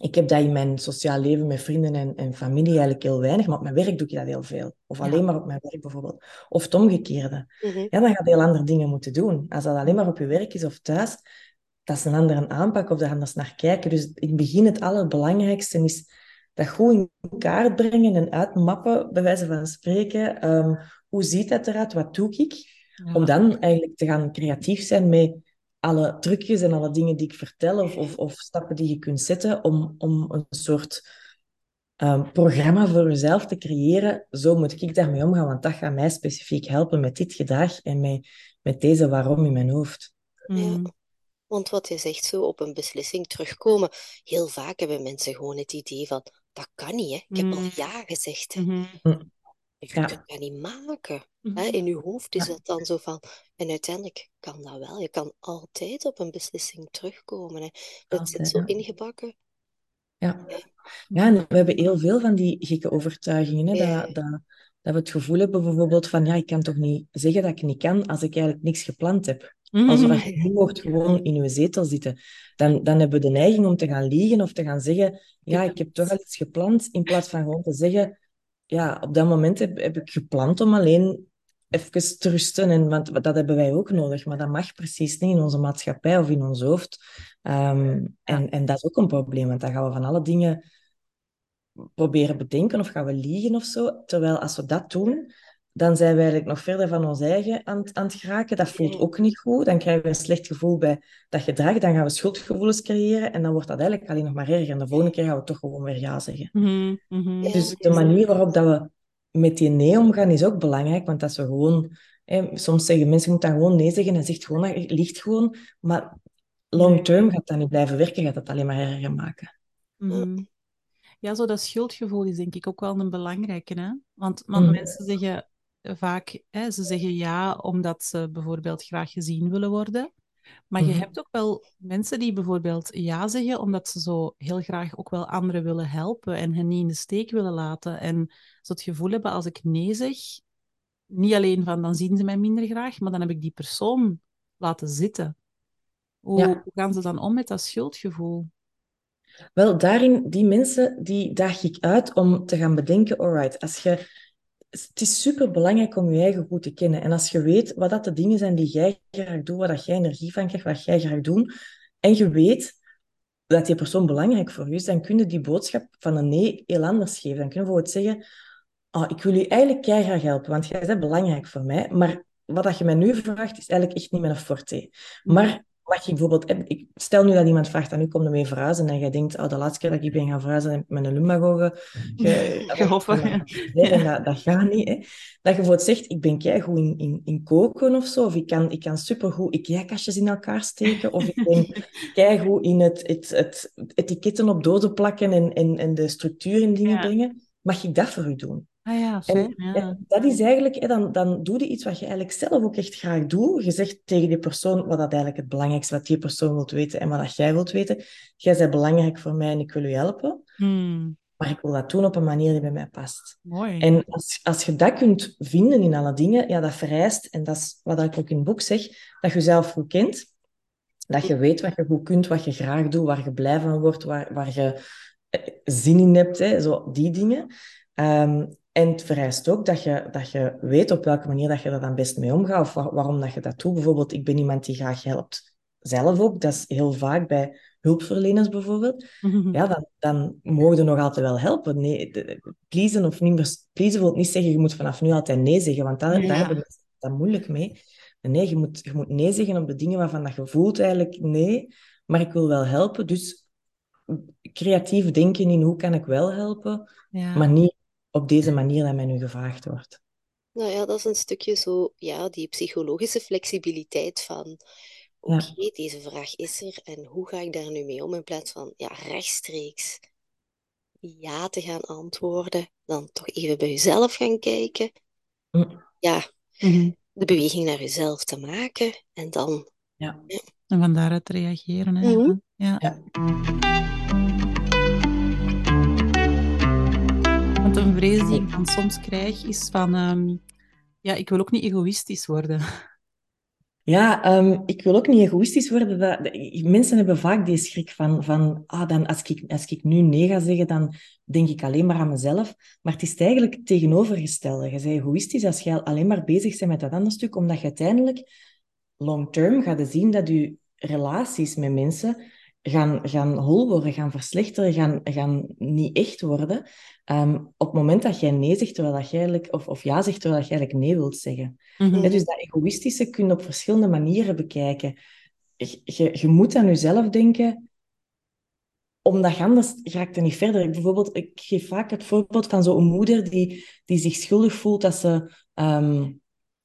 ik heb dat in mijn sociaal leven met vrienden en, en familie eigenlijk heel weinig, maar op mijn werk doe ik dat heel veel. Of Ja. alleen maar op mijn werk bijvoorbeeld. Of het omgekeerde. Mhm. Ja, dan ga je heel andere dingen moeten doen. Als dat alleen maar op je werk is of thuis, dat is een andere aanpak of daar anders naar kijken. Dus in het begin het allerbelangrijkste is dat goed in kaart brengen en uitmappen, bij wijze van spreken. Ehm, hoe ziet dat eruit? Wat doe ik? Ja. Om dan eigenlijk te gaan creatief zijn met alle trucjes en alle dingen die ik vertel of, of, of stappen die je kunt zetten om, om een soort ehm, programma voor jezelf te creëren. Zo moet ik daarmee omgaan, want dat gaat mij specifiek helpen met dit gedrag en met, met deze waarom in mijn hoofd. Mhm. Want wat je zegt, zo op een beslissing terugkomen. Heel vaak hebben mensen gewoon het idee van, dat kan niet, hè. Ik heb al Mm. ja gezegd. hè. Mhm. Je Ja. kunt dat niet maken. Hè? In je hoofd is Ja. dat dan zo van... En uiteindelijk kan dat wel. Je kan altijd op een beslissing terugkomen. Hè. Dat zit zo ja. ingebakken. Ja. Ja, en we hebben heel veel van die gekke overtuigingen. Hè? Ja. Dat, dat, dat we het gevoel hebben bijvoorbeeld van, ja, ik kan toch niet zeggen dat ik niet kan als ik eigenlijk niks gepland heb. Alsof Mhm. je niet mocht gewoon in je zetel zitten. Dan, dan hebben we de neiging om te gaan liegen of te gaan zeggen, ja, ik heb toch al iets gepland, in plaats van gewoon te zeggen, ja, op dat moment heb, heb ik gepland om alleen even te rusten. En, want dat hebben wij ook nodig, maar dat mag precies niet in onze maatschappij of in ons hoofd. Ehm, en, en dat is ook een probleem, want dan gaan we van alle dingen proberen bedenken of gaan we liegen of zo. Terwijl als we dat doen, dan zijn we eigenlijk nog verder van ons eigen aan, aan het geraken. Dat voelt ook niet goed. Dan krijgen we een slecht gevoel bij dat gedrag. Dan gaan we schuldgevoelens creëren. En dan wordt dat eigenlijk alleen nog maar erger. En de volgende keer gaan we toch gewoon weer ja zeggen. Mhm, mhm. Dus de manier waarop dat we met die nee omgaan is ook belangrijk. Want als we gewoon... Hè, soms zeggen mensen, je moet dan gewoon nee zeggen. En zegt gewoon, dat ligt gewoon. Maar long term gaat dat niet blijven werken. Gaat dat alleen maar erger maken. Mhm. Ja, zo dat schuldgevoel is denk ik ook wel een belangrijke. Hè? Want, want Mhm. mensen zeggen vaak, hè, ze zeggen ja omdat ze bijvoorbeeld graag gezien willen worden. Maar je Mhm. hebt ook wel mensen die bijvoorbeeld ja zeggen omdat ze zo heel graag ook wel anderen willen helpen en hen niet in de steek willen laten. En zo het gevoel hebben als ik nee zeg, niet alleen van dan zien ze mij minder graag, maar dan heb ik die persoon laten zitten. Hoe, Ja. hoe gaan ze dan om met dat schuldgevoel? Wel, daarin, die mensen, die daag ik uit om te gaan bedenken, alright, als je... Het is super belangrijk om je eigen goed te kennen. En als je weet wat dat de dingen zijn die jij graag doet, waar dat jij energie van krijgt, wat jij graag doet, en je weet dat die persoon belangrijk voor je is, dan kun je die boodschap van een nee heel anders geven. Dan kun je bijvoorbeeld zeggen, ah, ik wil je eigenlijk graag helpen, want jij bent belangrijk voor mij, maar wat dat je mij nu vraagt, is eigenlijk echt niet mijn forte. Maar mag je bijvoorbeeld... Ik stel nu dat iemand vraagt aan u, kom ermee verhuizen, en jij denkt, oh, de laatste keer dat ik ben gaan verhuizen, heb ik ge, ge, Gehoffen, ja. en dat, dat gaat niet. Hè. Dat je bijvoorbeeld zegt, ik ben keigoed in, in, in koken of zo, of ik kan, ik kan supergoed IKEA-kastjes in elkaar steken, of ik ben in het, het, het, etiketten op dozen plakken en, en, en de structuur in dingen Ja. brengen. Mag ik dat voor u doen? Ah ja, En. Ja. en dat is eigenlijk, dan, dan doe je iets wat je eigenlijk zelf ook echt graag doet. Je zegt tegen die persoon wat dat eigenlijk het belangrijkste wat die persoon wilt weten en wat dat jij wilt weten. Jij bent belangrijk voor mij en ik wil u helpen, Hmm, maar ik wil dat doen op een manier die bij mij past. mooi. En als, als je dat kunt vinden in alle dingen, ja, dat vereist, en dat is wat ik ook in het boek zeg, dat je jezelf goed kent. Dat je weet wat je goed kunt, wat je graag doet, waar je blij van wordt, waar, waar je eh, zin in hebt, hè, zo die dingen. Ehm, en het vereist ook dat je, dat je weet op welke manier dat je er dan best mee omgaat, of wa- waarom dat je dat doet. Bijvoorbeeld, ik ben iemand die graag helpt. Zelf ook, dat is heel vaak bij hulpverleners bijvoorbeeld. Ja, dan, dan mogen je nog altijd wel helpen. Nee, pleasen of niet meer... Pleasen wil niet zeggen, je moet vanaf nu altijd nee zeggen, want daar, Ja. daar hebben mensen dat moeilijk mee. Nee, je moet, je moet nee zeggen op de dingen waarvan dat je voelt eigenlijk nee, maar ik wil wel helpen. Dus creatief denken in hoe kan ik wel helpen, ja. maar niet op deze manier dat mij nu gevraagd wordt. Nou ja, dat is een stukje zo, ja, die psychologische flexibiliteit van, oké, Ja. deze vraag is er en hoe ga ik daar nu mee om? In plaats van, ja, rechtstreeks ja te gaan antwoorden, dan toch even bij jezelf gaan kijken. Ja, Mhm. de beweging naar jezelf te maken en dan, Ja. En van daaruit reageren. Hè? Mhm. ja. Ja. Want een vrees die ik dan soms krijg is van... ehm, ja, ik wil ook niet egoïstisch worden. Ja, ehm, ik wil ook niet egoïstisch worden. Dat, mensen hebben vaak die schrik van, van ah, dan als, ik, als ik nu nee ga zeggen, dan denk ik alleen maar aan mezelf. Maar het is eigenlijk het tegenovergestelde. Je bent egoïstisch als je alleen maar bezig bent met dat andere stuk, omdat je uiteindelijk long term gaat zien dat je relaties met mensen gaan, gaan hol worden, gaan verslechteren, gaan, gaan niet echt worden. Ehm, op het moment dat jij nee zegt, terwijl dat jij eigenlijk, of, of ja zegt, terwijl dat jij eigenlijk nee wilt zeggen. Mhm. Ja, dus dat egoïstische kun je op verschillende manieren bekijken. Je, je, je moet aan jezelf denken, omdat je anders raakt er niet verder. Ik, bijvoorbeeld, ik geef vaak het voorbeeld van zo'n moeder die, die zich schuldig voelt dat ze ehm,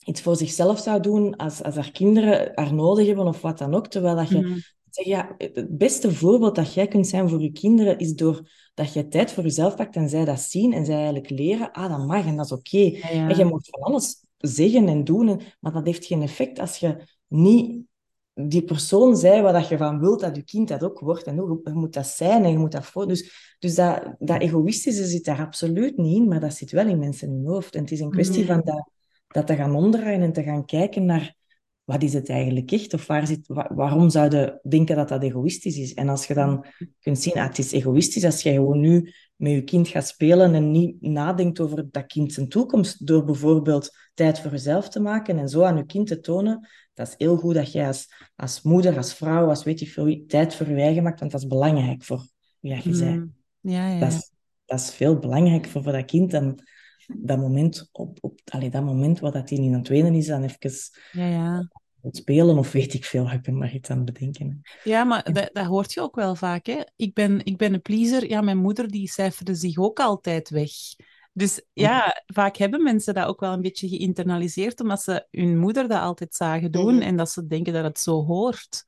iets voor zichzelf zou doen als, als haar kinderen haar nodig hebben of wat dan ook. Terwijl dat je Mhm. Zeg, ja, het beste voorbeeld dat jij kunt zijn voor je kinderen is door dat je tijd voor jezelf pakt en zij dat zien en zij eigenlijk leren, ah, dat mag en dat is oké. Ja, ja. En je mag van alles zeggen en doen, en- maar dat heeft geen effect als je niet die persoon zij waar dat je van wilt dat je kind dat ook wordt. En je, je moet dat zijn en je moet dat voor. Dus, dus dat, dat egoïstische zit daar absoluut niet in, maar dat zit wel in mensen in hun hoofd. En het is een kwestie Mhm. van dat, dat te gaan omdraaien en te gaan kijken naar wat is het eigenlijk echt? Of waar zit, wa- waarom zouden denken dat dat egoïstisch is? En als je dan kunt zien, ah, het is egoïstisch als jij gewoon nu met je kind gaat spelen en niet nadenkt over dat kind zijn toekomst, door bijvoorbeeld tijd voor jezelf te maken en zo aan je kind te tonen, dat is heel goed dat jij als, als moeder, als vrouw, als weet je veel tijd voor je eigen maakt, want dat is belangrijk voor wie je bent. Mhm. Ja, ja, Dat ja. is, dat is veel belangrijker voor, voor dat kind dan dat moment, op, op, allee, dat moment waar dat niet aan het wenen is, dan even Ja, ja. het spelen of weet ik veel. Ik ben maar iets aan het bedenken. Ja, maar dat, dat hoort je ook wel vaak, hè. Ik ben, ik ben een pleaser. Ja, mijn moeder die cijferde zich ook altijd weg. Dus ja, vaak hebben mensen dat ook wel een beetje geïnternaliseerd, omdat ze hun moeder dat altijd zagen doen en dat ze denken dat het zo hoort.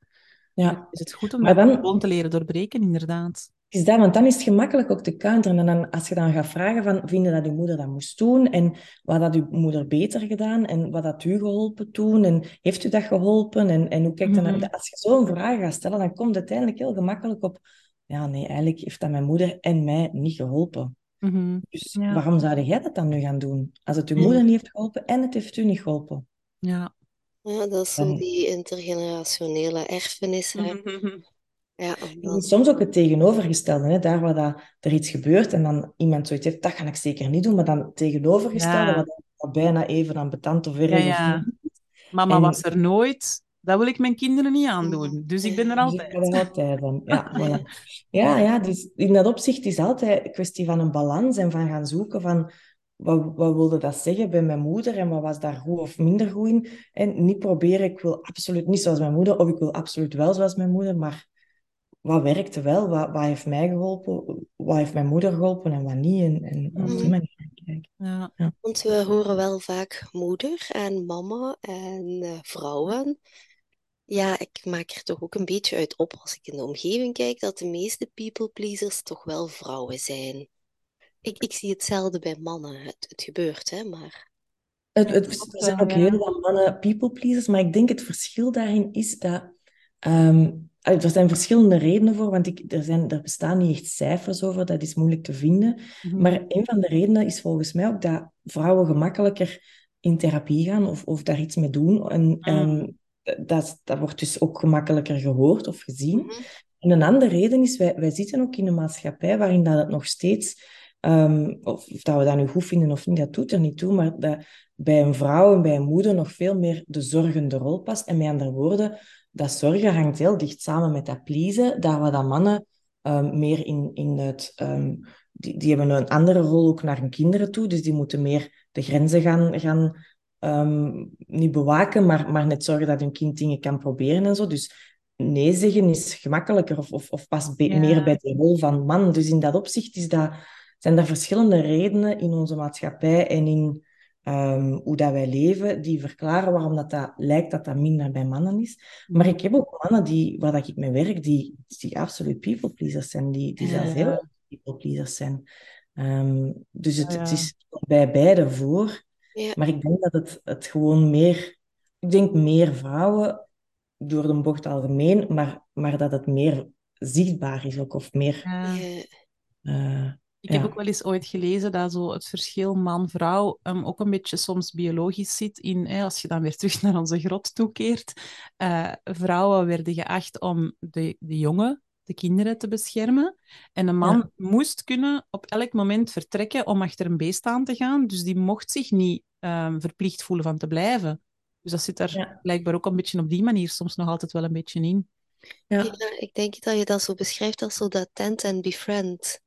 Ja, Dan is het goed om Maar dat dan- gewoon te leren doorbreken, inderdaad. Is dat, want dan is het gemakkelijk ook te counteren. En dan, als je dan gaat vragen van, vinden dat uw moeder dat moest doen? En wat had uw moeder beter gedaan? En wat had u geholpen toen? En heeft u dat geholpen? En, en hoe kijkt dat naar... Mhm. Als je zo'n vraag gaat stellen, dan komt het uiteindelijk heel gemakkelijk op... Ja, nee, eigenlijk heeft dat mijn moeder en mij niet geholpen. Mhm. Dus Ja. waarom zou jij dat dan nu gaan doen? Als het uw Mhm. moeder niet heeft geholpen en het heeft u niet geholpen. Ja. Ja, dat is zo Dan- die intergenerationele erfenis. Hè. Ja, soms ook het tegenovergestelde, hè? daar waar dat, er iets gebeurt en dan iemand zoiets heeft, dat ga ik zeker niet doen, maar dan het tegenovergestelde, Ja. wat wat bijna even of erg Ja, of ja. niet. Mama En- was er nooit. Dat wil ik mijn kinderen niet aandoen. Dus ik ben er ik altijd. er aan. Ja, voilà. ja, ja, dus in dat opzicht is het altijd een kwestie van een balans en van gaan zoeken van wat, wat wilde dat zeggen bij mijn moeder en wat was daar goed of minder goed in. En niet proberen, ik wil absoluut niet zoals mijn moeder of ik wil absoluut wel zoals mijn moeder, maar wat werkte wel, wat, wat heeft mij geholpen, wat heeft mijn moeder geholpen en wat niet. En, en op die manier kijken. Ja. Want we horen wel vaak moeder en mama en eh, vrouwen. Ja, ik maak er toch ook een beetje uit op als ik in de omgeving kijk dat de meeste people pleasers toch wel vrouwen zijn. Ik, ik zie hetzelfde bij mannen. Het, het gebeurt, hè, maar... Het, het, er zijn ook heel wat mannen people pleasers, maar ik denk het verschil daarin is dat... ehm, er zijn verschillende redenen voor, want ik, er, zijn, er bestaan niet echt cijfers over, dat is moeilijk te vinden. Mhm. Maar een van de redenen is volgens mij ook dat vrouwen gemakkelijker in therapie gaan of, of daar iets mee doen. En, ehm, dat, dat wordt dus ook gemakkelijker gehoord of gezien. Mhm. En een andere reden is, wij, wij zitten ook in een maatschappij waarin dat het nog steeds, ehm, of, of dat we dat nu goed vinden of niet, dat doet er niet toe, maar dat bij een vrouw en bij een moeder nog veel meer de zorgende rol past. En met andere woorden, dat zorgen hangt heel dicht samen met dat pleasen, daar waar dat mannen ehm, meer in, in het... ehm, die, die hebben een andere rol ook naar hun kinderen toe, dus die moeten meer de grenzen gaan, gaan ehm, niet bewaken, maar, maar net zorgen dat hun kind dingen kan proberen en zo. Dus nee zeggen is gemakkelijker of, of, of past Ja. meer bij de rol van man. Dus in dat opzicht is dat, zijn er verschillende redenen in onze maatschappij en in ehm, hoe dat wij leven, die verklaren waarom dat, dat lijkt dat dat minder bij mannen is. Maar ik heb ook mannen die, waar dat ik mee werk, die, die absoluut people pleasers zijn, die, die zelfs heel erg people pleasers zijn. Ehm, dus het, Ja, het is bij beide voor. Ja. Maar ik denk dat het, het gewoon meer... Ik denk meer vrouwen, door de bocht algemeen, maar, maar dat het meer zichtbaar is ook, of meer... Ja. Ik heb ook wel eens ooit gelezen dat zo het verschil man-vrouw um, ook een beetje soms biologisch zit in, hè, als je dan weer terug naar onze grot toekeert. eh, vrouwen werden geacht om de, de jongen, de kinderen te beschermen. En een man moest kunnen op elk moment vertrekken om achter een beest aan te gaan. Dus die mocht zich niet ehm, verplicht voelen van te blijven. Dus dat zit daar Ja. blijkbaar ook een beetje op die manier soms nog altijd wel een beetje in. ja. Ja, ik denk dat je dat zo beschrijft als zo dat tent and befriend.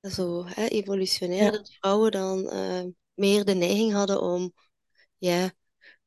Zo, hè, evolutionair, Ja. dat vrouwen dan eh, meer de neiging hadden om ja,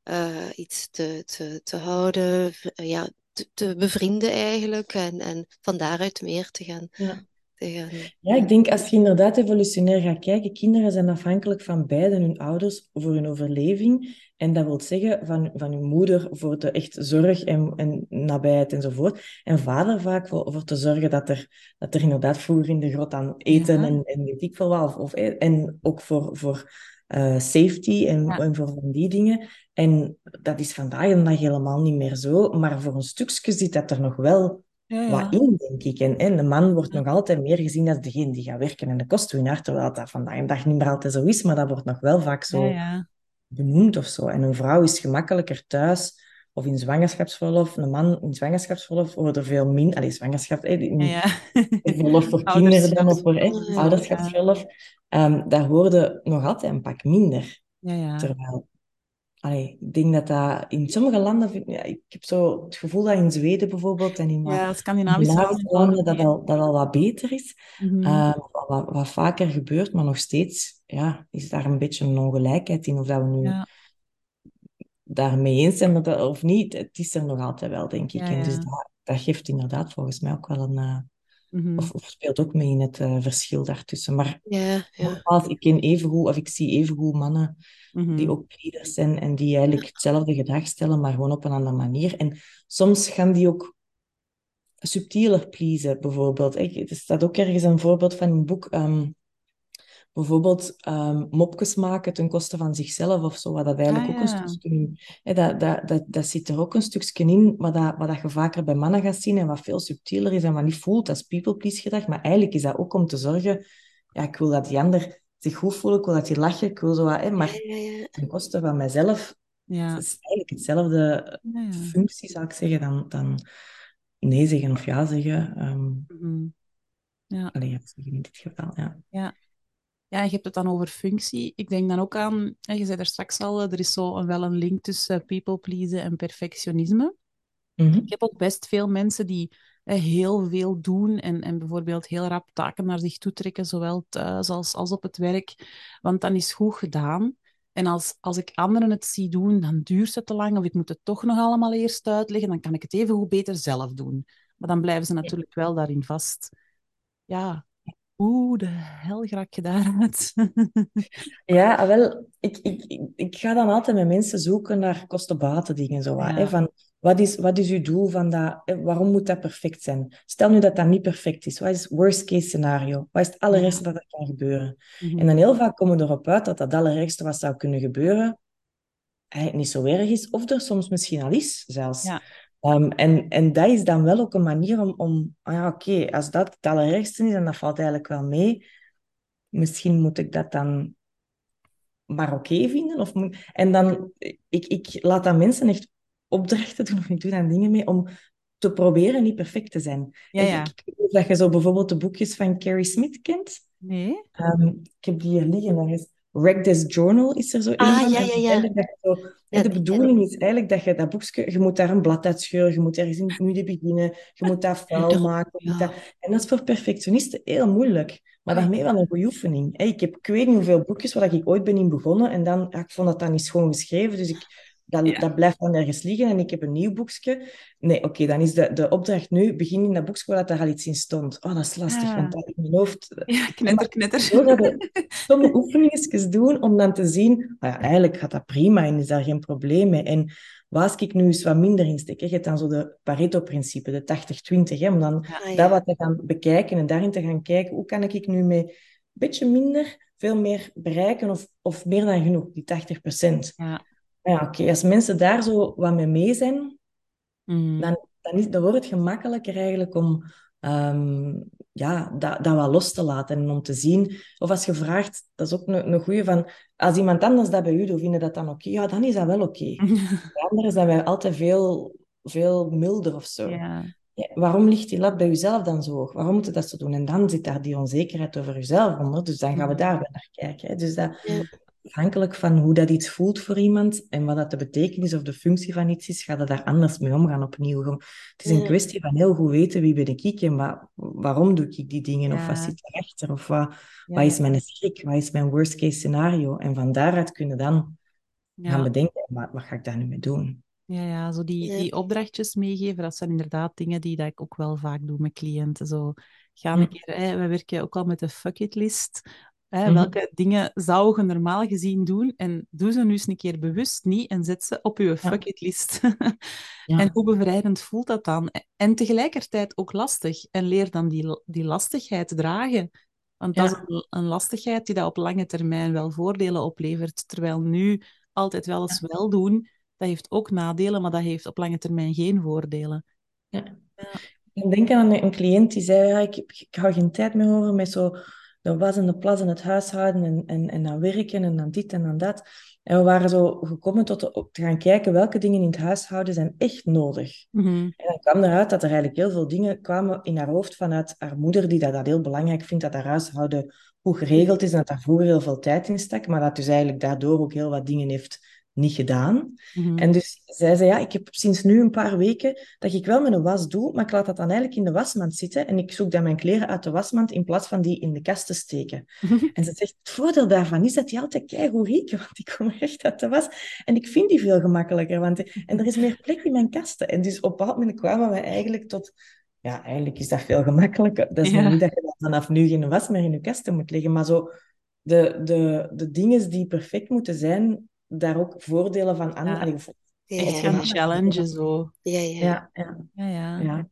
eh, iets te, te, te houden, eh, ja, te, te bevrienden eigenlijk. En, en van daaruit meer te gaan. Ja. Te gaan Ja, ik denk als je inderdaad evolutionair gaat kijken, kinderen zijn afhankelijk van beide hun ouders voor hun overleving. En dat wil zeggen van, van hun moeder voor de echt zorg en, en nabijheid enzovoort. En vader vaak voor, voor te zorgen dat er, dat er inderdaad vroeger in de grot aan eten Ja. en, en weet ik veel wat. Of, en ook voor, voor eh, safety en, Ja. en voor van die dingen. En dat is vandaag de dag helemaal niet meer zo. Maar voor een stukje zit dat er nog wel Ja, wat in, denk ik. En, en de man wordt nog altijd meer gezien als degene die gaat werken en de kostwinnaar, terwijl dat vandaag de dag niet meer altijd zo is, maar dat wordt nog wel vaak zo. Benoemd of zo. En een vrouw is gemakkelijker thuis of in zwangerschapsverlof. Een man in zwangerschapsverlof wordt er veel minder... Allee, zwangerschap... eh, ja, ja. Verlof voor kinderen dan, of voor eh, Ouderschap. ouderschapsverlof. Ehm, daar worden nog altijd een pak minder. Ja, ja. Terwijl allee, ik denk dat dat in sommige landen, ja, ik heb zo het gevoel dat in Zweden bijvoorbeeld en in Ja, Scandinavische landen. landen dat al, dat al wat beter is, Mhm. eh, wat, wat, wat vaker gebeurt, maar nog steeds ja, is daar een beetje een ongelijkheid in, of dat we nu Ja, daarmee eens zijn dat of niet. Het is er nog altijd wel, denk ik. En dus dat, dat geeft inderdaad volgens mij ook wel een, Mhm. of, of speelt ook mee in het eh, verschil daartussen. Maar Ja, ik ken evengoed, of ik zie evengoed mannen Mhm. die ook leaders zijn en die eigenlijk hetzelfde gedrag stellen, maar gewoon op een andere manier. En soms gaan die ook subtieler pleasen, bijvoorbeeld. Ik- Er staat ook ergens een voorbeeld van een boek. ehm, bijvoorbeeld ehm, mopjes maken ten koste van zichzelf of zo, wat dat eigenlijk Ah, ook een stukje dat, dat, dat, dat zit er ook een stukje in, wat, dat, wat dat je vaker bij mannen gaat zien en wat veel subtieler is en wat niet voelt als people please gedrag. Maar eigenlijk is dat ook om te zorgen, ja, ik wil dat die ander zich goed voelt, ik wil dat die lachen, ik wil zo wat... Hè, maar Ja, ja, ja. ten koste van mijzelf Ja. het is eigenlijk hetzelfde functie, zou ik zeggen, dan, dan nee zeggen of ja zeggen. Ja. alleen ja in dit geval, ja. Ja. Ja, en je hebt het dan over functie. Ik denk dan ook aan, hè, je zei er straks al, eh, er is zo een- wel een link tussen people pleasen en perfectionisme. Mhm. Ik heb ook best veel mensen die heel veel doen en, en bijvoorbeeld heel rap taken naar zich toe trekken, zowel thuis als, als op het werk, want dan is goed gedaan. En als, als ik anderen het zie doen, dan duurt het te lang of ik moet het toch nog allemaal eerst uitleggen, dan kan ik het even goed beter zelf doen. Maar dan blijven ze natuurlijk wel daarin vast. Ja, hoe de hel raak je daaruit? Ja, ah, wel, ik, ik, ik, ga dan altijd met mensen zoeken naar kosten-baten dingen. Zo, Ja. hè, van, wat, is, wat is uw doel van dat? Waarom moet dat perfect zijn? Stel nu dat dat niet perfect is. Wat is het worst case scenario? Wat is het allerergste dat er kan gebeuren? Mhm. En dan heel vaak komen we erop uit dat dat allerergste wat zou kunnen gebeuren eigenlijk niet zo erg is, of er soms misschien al is zelfs. Ja. Ehm, en, en dat is dan wel ook een manier om, om ah ja, oké, als dat het allerergste is, en dat valt eigenlijk wel mee, misschien moet ik dat dan maar oké vinden. Of moet... En dan, ik, ik laat dan mensen echt opdrachten doen, of ik doe dan dingen mee, om te proberen niet perfect te zijn. Ja, ja. Ik, ik weet dat je zo bijvoorbeeld de boekjes van Carrie Smith kent. Nee? Ehm, ik heb die hier liggen. Er is Wreck This Journal is er zo Ah, van. ja, ja, ja. eigenlijk dat je zo- Ja, en de bedoeling is eigenlijk dat je dat boekje, je moet daar een blad uitscheuren, je moet ergens in het midden beginnen, je moet dat vuil dat- maken. ja. dat- En dat is voor perfectionisten heel moeilijk. Maar daarmee wel een goede oefening. Ik heb ik weet niet hoeveel boekjes waar ik ooit ben in begonnen en dan, ja, ik vond dat dan niet schoon geschreven, dus ik, dat, Ja. dat blijft dan ergens liggen en ik heb een nieuw boekje. Nee, oké, dan is de, de opdracht nu, begin in dat boekje waar dat er al iets in stond. Oh, dat is lastig, Ja. want dat in mijn hoofd... Ja, knetter, knetter. Sommige oefeningetjes doen om dan te zien, ah ja, eigenlijk gaat dat prima en is daar geen probleem mee. En waar als ik nu eens wat minder in steek, hè, je hebt dan zo de Pareto-principe, de 80-20, hè, om dan Ah, dat wat te gaan bekijken en daarin te gaan kijken, hoe kan ik nu met een beetje minder veel meer bereiken of, of meer dan genoeg, die 80%. Ja. Ja, oké, als mensen daar zo wat mee mee zijn, Mhm. dan, dan, is, dan wordt het gemakkelijker eigenlijk om ehm, ja, dat, dat wat los te laten en om te zien. Of als je vraagt, dat is ook een, een goede van, als iemand anders dat bij u doet, vinden dat dan oké? Ja, dan is dat wel oké. Bij anderen zijn wij altijd veel, veel milder of zo. Ja. Ja, waarom ligt die lat bij jezelf dan zo hoog? Waarom moet je dat zo doen? En dan zit daar die onzekerheid over jezelf onder. Dus dan gaan we Mhm. daar weer naar kijken. Hè. Dus dat. Afhankelijk van hoe dat iets voelt voor iemand en wat dat de betekenis of de functie van iets is, gaat het daar anders mee omgaan opnieuw. Het is een kwestie van heel goed weten wie ben ik en wa- waarom doe ik die dingen of wat zit erachter of wat, Ja, wat is mijn schrik, wat is mijn worst case scenario. En van daaruit kunnen dan gaan bedenken, wat, wat ga ik daar nu mee doen? Ja, ja, zo die, Ja. die opdrachtjes meegeven, dat zijn inderdaad dingen die dat ik ook wel vaak doe met cliënten. Zo, ga Hm. een keer, hè, we werken ook al met de fuck it list. Hè, Mhm. Welke dingen zou je normaal gezien doen? En doe ze nu eens een keer bewust niet en zet ze op je fuck it list. Ja. En hoe bevrijdend voelt dat dan? En tegelijkertijd ook lastig. En leer dan die, die lastigheid dragen. Want dat Ja. is een, een lastigheid die dat op lange termijn wel voordelen oplevert. Terwijl nu altijd wel eens wel doen, dat heeft ook nadelen, maar dat heeft op lange termijn geen voordelen. Ja. Ik denk aan een, een cliënt die zei, ja, ik, ik hou geen tijd meer over met zo de was en de plas en het huishouden en, en, en dan werken en dan dit en dan dat. En we waren zo gekomen tot de- te gaan kijken welke dingen in het huishouden zijn echt nodig. Mhm. En dan kwam eruit dat er eigenlijk heel veel dingen kwamen in haar hoofd vanuit haar moeder, die dat, dat heel belangrijk vindt, dat haar huishouden goed geregeld is en dat daar vroeger heel veel tijd in stak, maar dat dus eigenlijk daardoor ook heel wat dingen heeft niet gedaan. Mhm. En dus zij zei, ja, ik heb sinds nu een paar weken dat ik wel een was doe, maar ik laat dat dan eigenlijk in de wasmand zitten en ik zoek dan mijn kleren uit de wasmand in plaats van die in de kast te steken. En ze zegt, het voordeel daarvan is dat die altijd keigoed rieken, want die komen echt uit de was. En ik vind die veel gemakkelijker, want en er is meer plek in mijn kasten. En dus op een bepaald moment kwamen we eigenlijk tot ja, eigenlijk is dat veel gemakkelijker. Dat is niet dat je vanaf nu geen was meer in je kasten moet leggen, maar zo de, de, de dingen die perfect moeten zijn, daar ook voordelen van aan. Ja. Ja, Echt gaan challengen zo. Ja, ja. ja, ja. ja, ja.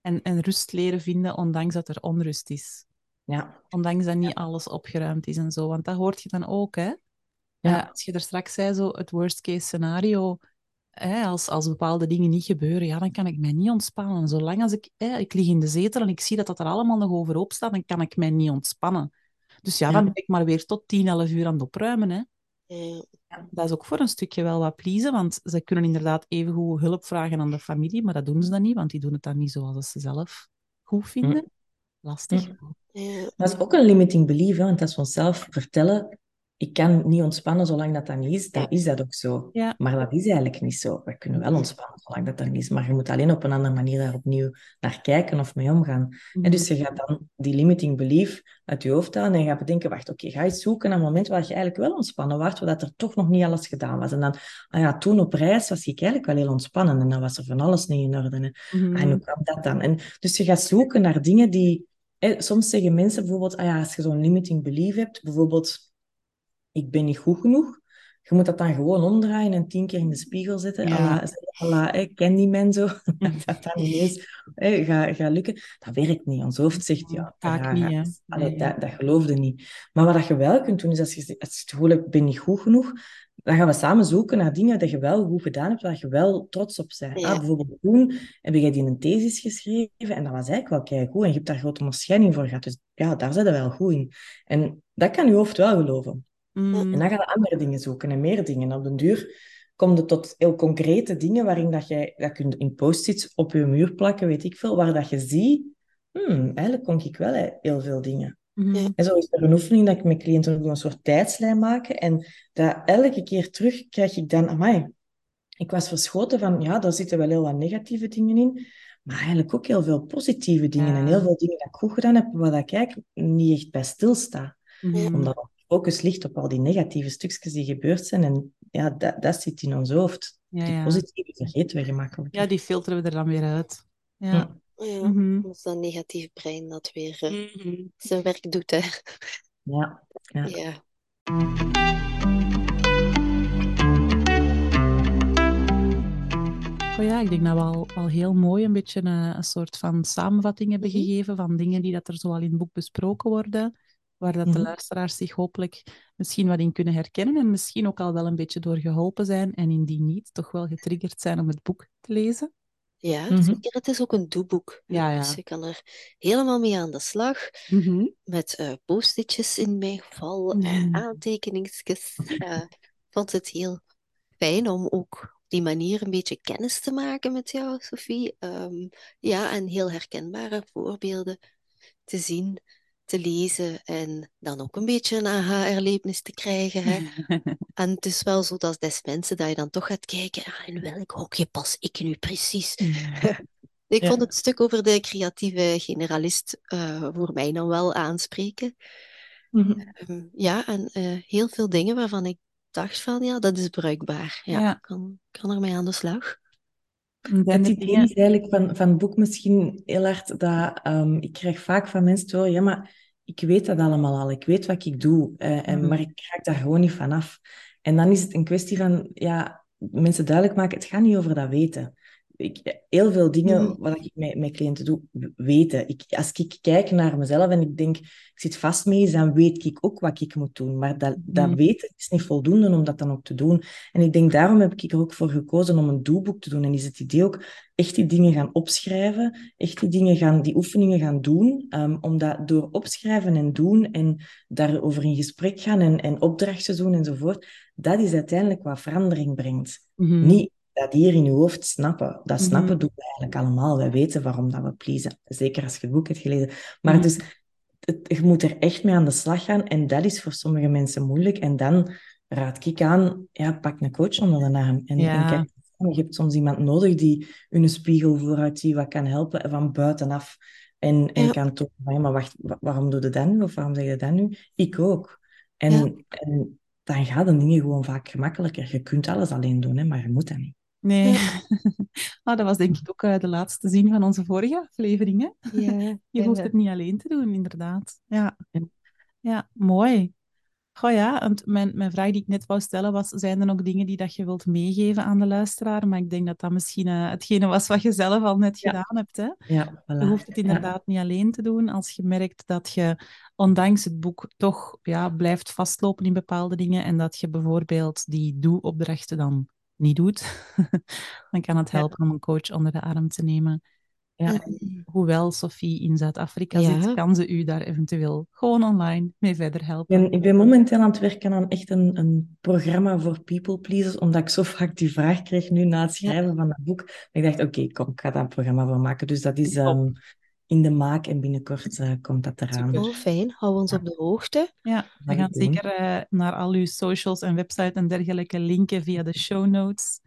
En, en rust leren vinden, ondanks dat er onrust is. Ja. Ondanks dat niet alles opgeruimd is en zo. Want dat hoort je dan ook, hè? Ja. als je er straks zei, zo het worst case scenario, hè, als, als bepaalde dingen niet gebeuren, ja, dan kan ik mij niet ontspannen. Zolang als ik, hè, ik lig in de zetel en ik zie dat dat er allemaal nog overhoop staat, dan kan ik mij niet ontspannen. Dus ja, dan ben ik maar weer tot 10, 11 uur aan het opruimen. Hè. Ja, dat is ook voor een stukje wel wat pleasen, want ze kunnen inderdaad even goed hulp vragen aan de familie, maar dat doen ze dan niet, want die doen het dan niet zoals ze zelf goed vinden. Lastig. Ja. Dat is ook een limiting belief, hè, want als we onszelf vertellen ik kan niet ontspannen zolang dat dat niet is, dan is dat ook zo. Ja. Maar dat is eigenlijk niet zo. We kunnen wel ontspannen zolang dat er niet is, maar je moet alleen op een andere manier daar opnieuw naar kijken of mee omgaan. En dus je gaat dan die limiting belief uit je hoofd halen en je gaat bedenken, wacht, oké, ga eens zoeken naar een moment waar je eigenlijk wel ontspannen was, dat er toch nog niet alles gedaan was. En dan, ah ja, toen op reis was ik eigenlijk wel heel ontspannen en dan was er van alles niet in orde. Mm En hoe kwam dat dan? En dus je gaat zoeken naar dingen die... soms zeggen mensen bijvoorbeeld, ah ja, als je zo'n limiting belief hebt, bijvoorbeeld ik ben niet goed genoeg. Je moet dat dan gewoon omdraaien en tien keer in de spiegel zetten. Ja. Alla, ik ken die men zo. dat dat dan ineens gaat ga lukken. Dat werkt niet. Ons hoofd zegt, ja, dat, niet, nee. dat, dat geloofde niet. Maar wat je wel kunt doen, is als je, als je het gevoel hebt, ik ben niet goed genoeg, dan gaan we samen zoeken naar dingen dat je wel goed gedaan hebt, waar je wel trots op bent. Ah, bijvoorbeeld toen heb jij die een thesis geschreven en dat was eigenlijk wel kei goed en je hebt daar grote onderscheiding voor gehad. Dus ja, daar zit je wel goed in. En dat kan je hoofd wel geloven. Mm. En dan ga je andere dingen zoeken en meer dingen. Op den duur kom je tot heel concrete dingen waarin dat jij dat kunt in post-its op je muur plakken, weet ik veel, waar dat je ziet, hmm, eigenlijk kon ik wel heel veel dingen. Mm-hmm. En zo is er een oefening dat ik met cliënten een soort tijdslijn maken. En dat elke keer terug krijg ik dan, amai, ik was verschoten van, ja, daar zitten wel heel wat negatieve dingen in, maar eigenlijk ook heel veel positieve dingen. En heel veel dingen dat ik goed gedaan heb, waar ik eigenlijk niet echt bij stilsta. Mm-hmm. Omdat focus ligt op al die negatieve stukjes die gebeurd zijn. En ja, dat, dat zit in ons hoofd. Ja, die positieve vergeten we gemakkelijk. Ja, die filteren we er dan weer uit. Ja. Ja, mm als dat negatief brein dat weer uh, zijn werk doet. Hè. Ja. ja. ja. Oh ja, ik denk dat we al, al heel mooi een beetje een, een soort van samenvatting hebben mhm. gegeven van dingen die dat er zo al in het boek besproken worden waar dat de mhm. luisteraars zich hopelijk misschien wat in kunnen herkennen en misschien ook al wel een beetje door geholpen zijn en indien niet, toch wel getriggerd zijn om het boek te lezen. Ja, mm het is ook een doeboek. Ja, ja. Dus je kan er helemaal mee aan de slag. Mhm. Met uh, post-itjes in mijn geval en mhm. aantekeningsjes. ik vond het heel fijn om ook op die manier een beetje kennis te maken met jou, Sophie. Ehm, ja, en heel herkenbare voorbeelden te zien te lezen en dan ook een beetje een aha-erlevenis te krijgen. Hè? en het is wel zo dat des mensen dat je dan toch gaat kijken, ah, in welk hokje pas ik nu precies? ik vond het stuk over de creatieve generalist uh, voor mij dan wel aanspreken. Mm um, ja, en uh, heel veel dingen waarvan ik dacht van, ja, dat is bruikbaar. Ja, ja. Kan, kan ermee aan de slag. Het idee is eigenlijk van, van het boek misschien heel hard dat um, ik krijg vaak van mensen te horen, ja, maar ik weet dat allemaal al, ik weet wat ik doe, uh, en, mhm. maar ik raak daar gewoon niet vanaf. En dan is het een kwestie van, ja, mensen duidelijk maken, het gaat niet over dat weten ik, heel veel dingen mm. wat ik met, met cliënten doe, weten. Ik, als ik kijk naar mezelf en ik denk, ik zit vast mee, dan weet ik ook wat ik moet doen. Maar dat, dat mm. weten is niet voldoende om dat dan ook te doen. En ik denk, daarom heb ik er ook voor gekozen om een doelboek te doen. En is het idee ook echt die dingen gaan opschrijven, echt die dingen gaan, die oefeningen gaan doen. Um, omdat door opschrijven en doen en daarover in gesprek gaan en, en opdrachten doen enzovoort, dat is uiteindelijk wat verandering brengt. Mm-hmm. Niet dat hier in je hoofd snappen. Dat mhm. snappen doen we eigenlijk allemaal. Wij weten waarom dat we pleasen. Zeker als je het boek hebt gelezen. Maar mhm. dus, het, je moet er echt mee aan de slag gaan. En dat is voor sommige mensen moeilijk. En dan raad ik aan, ja, pak een coach onder de arm. En, Ja. en kijk, je hebt soms iemand nodig die je een spiegel vooruit ziet, wat kan helpen van buitenaf. En, en Ja. kan tonen van, ja, maar wacht, wa- waarom doe je dat nu? Of waarom zeg je dat nu? Ik ook. En, Ja. en dan gaan de dingen gewoon vaak gemakkelijker. Je kunt alles alleen doen, hè, maar je moet dat niet. Nee. Nou, dat was denk ik ook eh, de laatste zin van onze vorige aflevering. Hè? Ja, Je hoeft het niet alleen te doen, inderdaad. Ja, Ja. ja mooi. Goh ja, want mijn, mijn vraag die ik net wou stellen was, zijn er nog dingen die dat je wilt meegeven aan de luisteraar? Maar ik denk dat dat misschien eh, hetgene was wat je zelf al net Ja. gedaan hebt. Hè? Ja, voilà. Je hoeft het Ja. inderdaad niet alleen te doen. Als je merkt dat je, ondanks het boek, toch ja, blijft vastlopen in bepaalde dingen en dat je bijvoorbeeld die doe-opdrachten dan niet doet, dan kan het Ja. helpen om een coach onder de arm te nemen. Ja. Hoewel Sophie in Zuid-Afrika Ja. zit, kan ze u daar eventueel gewoon online mee verder Ik helpen. ben, ik ben momenteel aan het werken aan echt een, een programma voor people pleasers, omdat ik zo vaak die vraag kreeg nu na het schrijven van dat boek. Ik dacht, oké, kom, ik ga daar een programma voor maken. Dus dat is Top. Ehm, in de maak en binnenkort eh, komt dat eraan. Super. Oh, fijn. Hou ons Ja. op de hoogte. Ja, we gaan zeker eh, naar al uw socials en website en dergelijke linken via de show notes.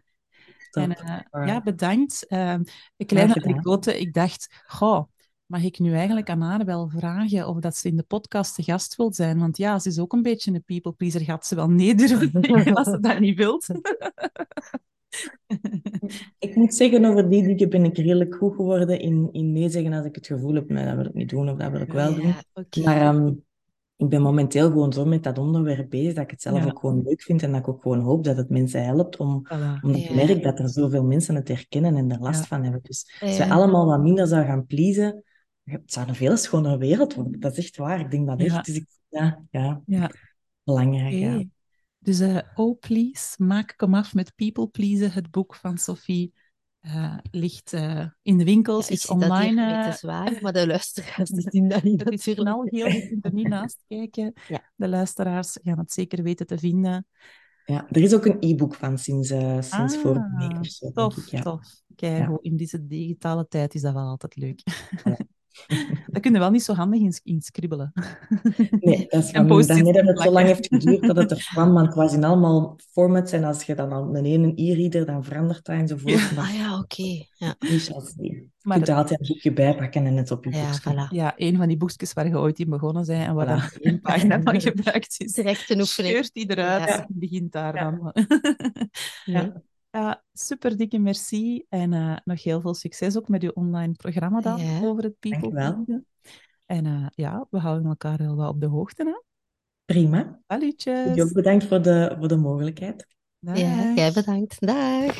Top. En eh, ja, bedankt. Eh, een kleine anekdote. Ik dacht, goh, mag ik nu eigenlijk aan haar wel vragen of dat ze in de podcast te gast wil zijn? Want ja, ze is ook een beetje een people pleaser. Gaat ze wel nee durven als ze dat niet wilt? Ik moet zeggen, over die dingen ben ik redelijk goed geworden in, in nee zeggen als ik het gevoel heb, nee, dat wil ik niet doen of dat wil ik wel doen. Ja. Maar ehm, ik ben momenteel gewoon zo met dat onderwerp bezig dat ik het zelf Ja. ook gewoon leuk vind en dat ik ook gewoon hoop dat het mensen helpt om, Voilà. omdat Ja. ik merk dat er zoveel mensen het herkennen en er last van hebben. Dus als we allemaal wat minder zouden gaan pleasen, het zou een veel schonere wereld worden. Dat is echt waar. Ik denk dat echt. Dus ik, ja, ja, Ja, belangrijk. Dus eh, Oh Please, maak kom af met People Pleasen. Het boek van Sophie eh, ligt eh, in de winkels, Ja, is zie dat hier online. te zwaar, maar de luisteraars die zien dat niet Het is knalgeel, je kunt er niet naast kijken. Ja. De luisteraars gaan het zeker weten te vinden. Ja, er is ook een e-book van sinds, sinds Ah, vorige week of zo, Tof, ik. Ja. tof. Kijk, in deze digitale tijd is dat wel altijd leuk. Ja. Dat kun je wel niet zo handig in, in scribbelen. Nee, dat is van daarmee dat het zo lang heeft geduurd dat het er kwam, want het was in allemaal formats en als je dan al een ene e-reader, dan verandert dat enzovoort. Ja. Maar Ah ja, oké. Ja. niet zoals die. Je Maar er altijd een boekje bij pakken en het op je Ja, voilà. ja, een van die boekjes waar je ooit in begonnen bent en waar Voilà. één pagina van gebruikt is. Direct een oefening. Scheurt die eruit Ja. en begint daar Ja. dan. Ja. Ja, super dikke merci en eh, nog heel veel succes ook met uw online programma dan Ja. over het People Dankjewel. En eh, ja, we houden elkaar wel wat op de hoogte. Hè? Prima. Salutjes. Bedankt voor de, voor de mogelijkheid. Dag. Ja, jij bedankt. Dag.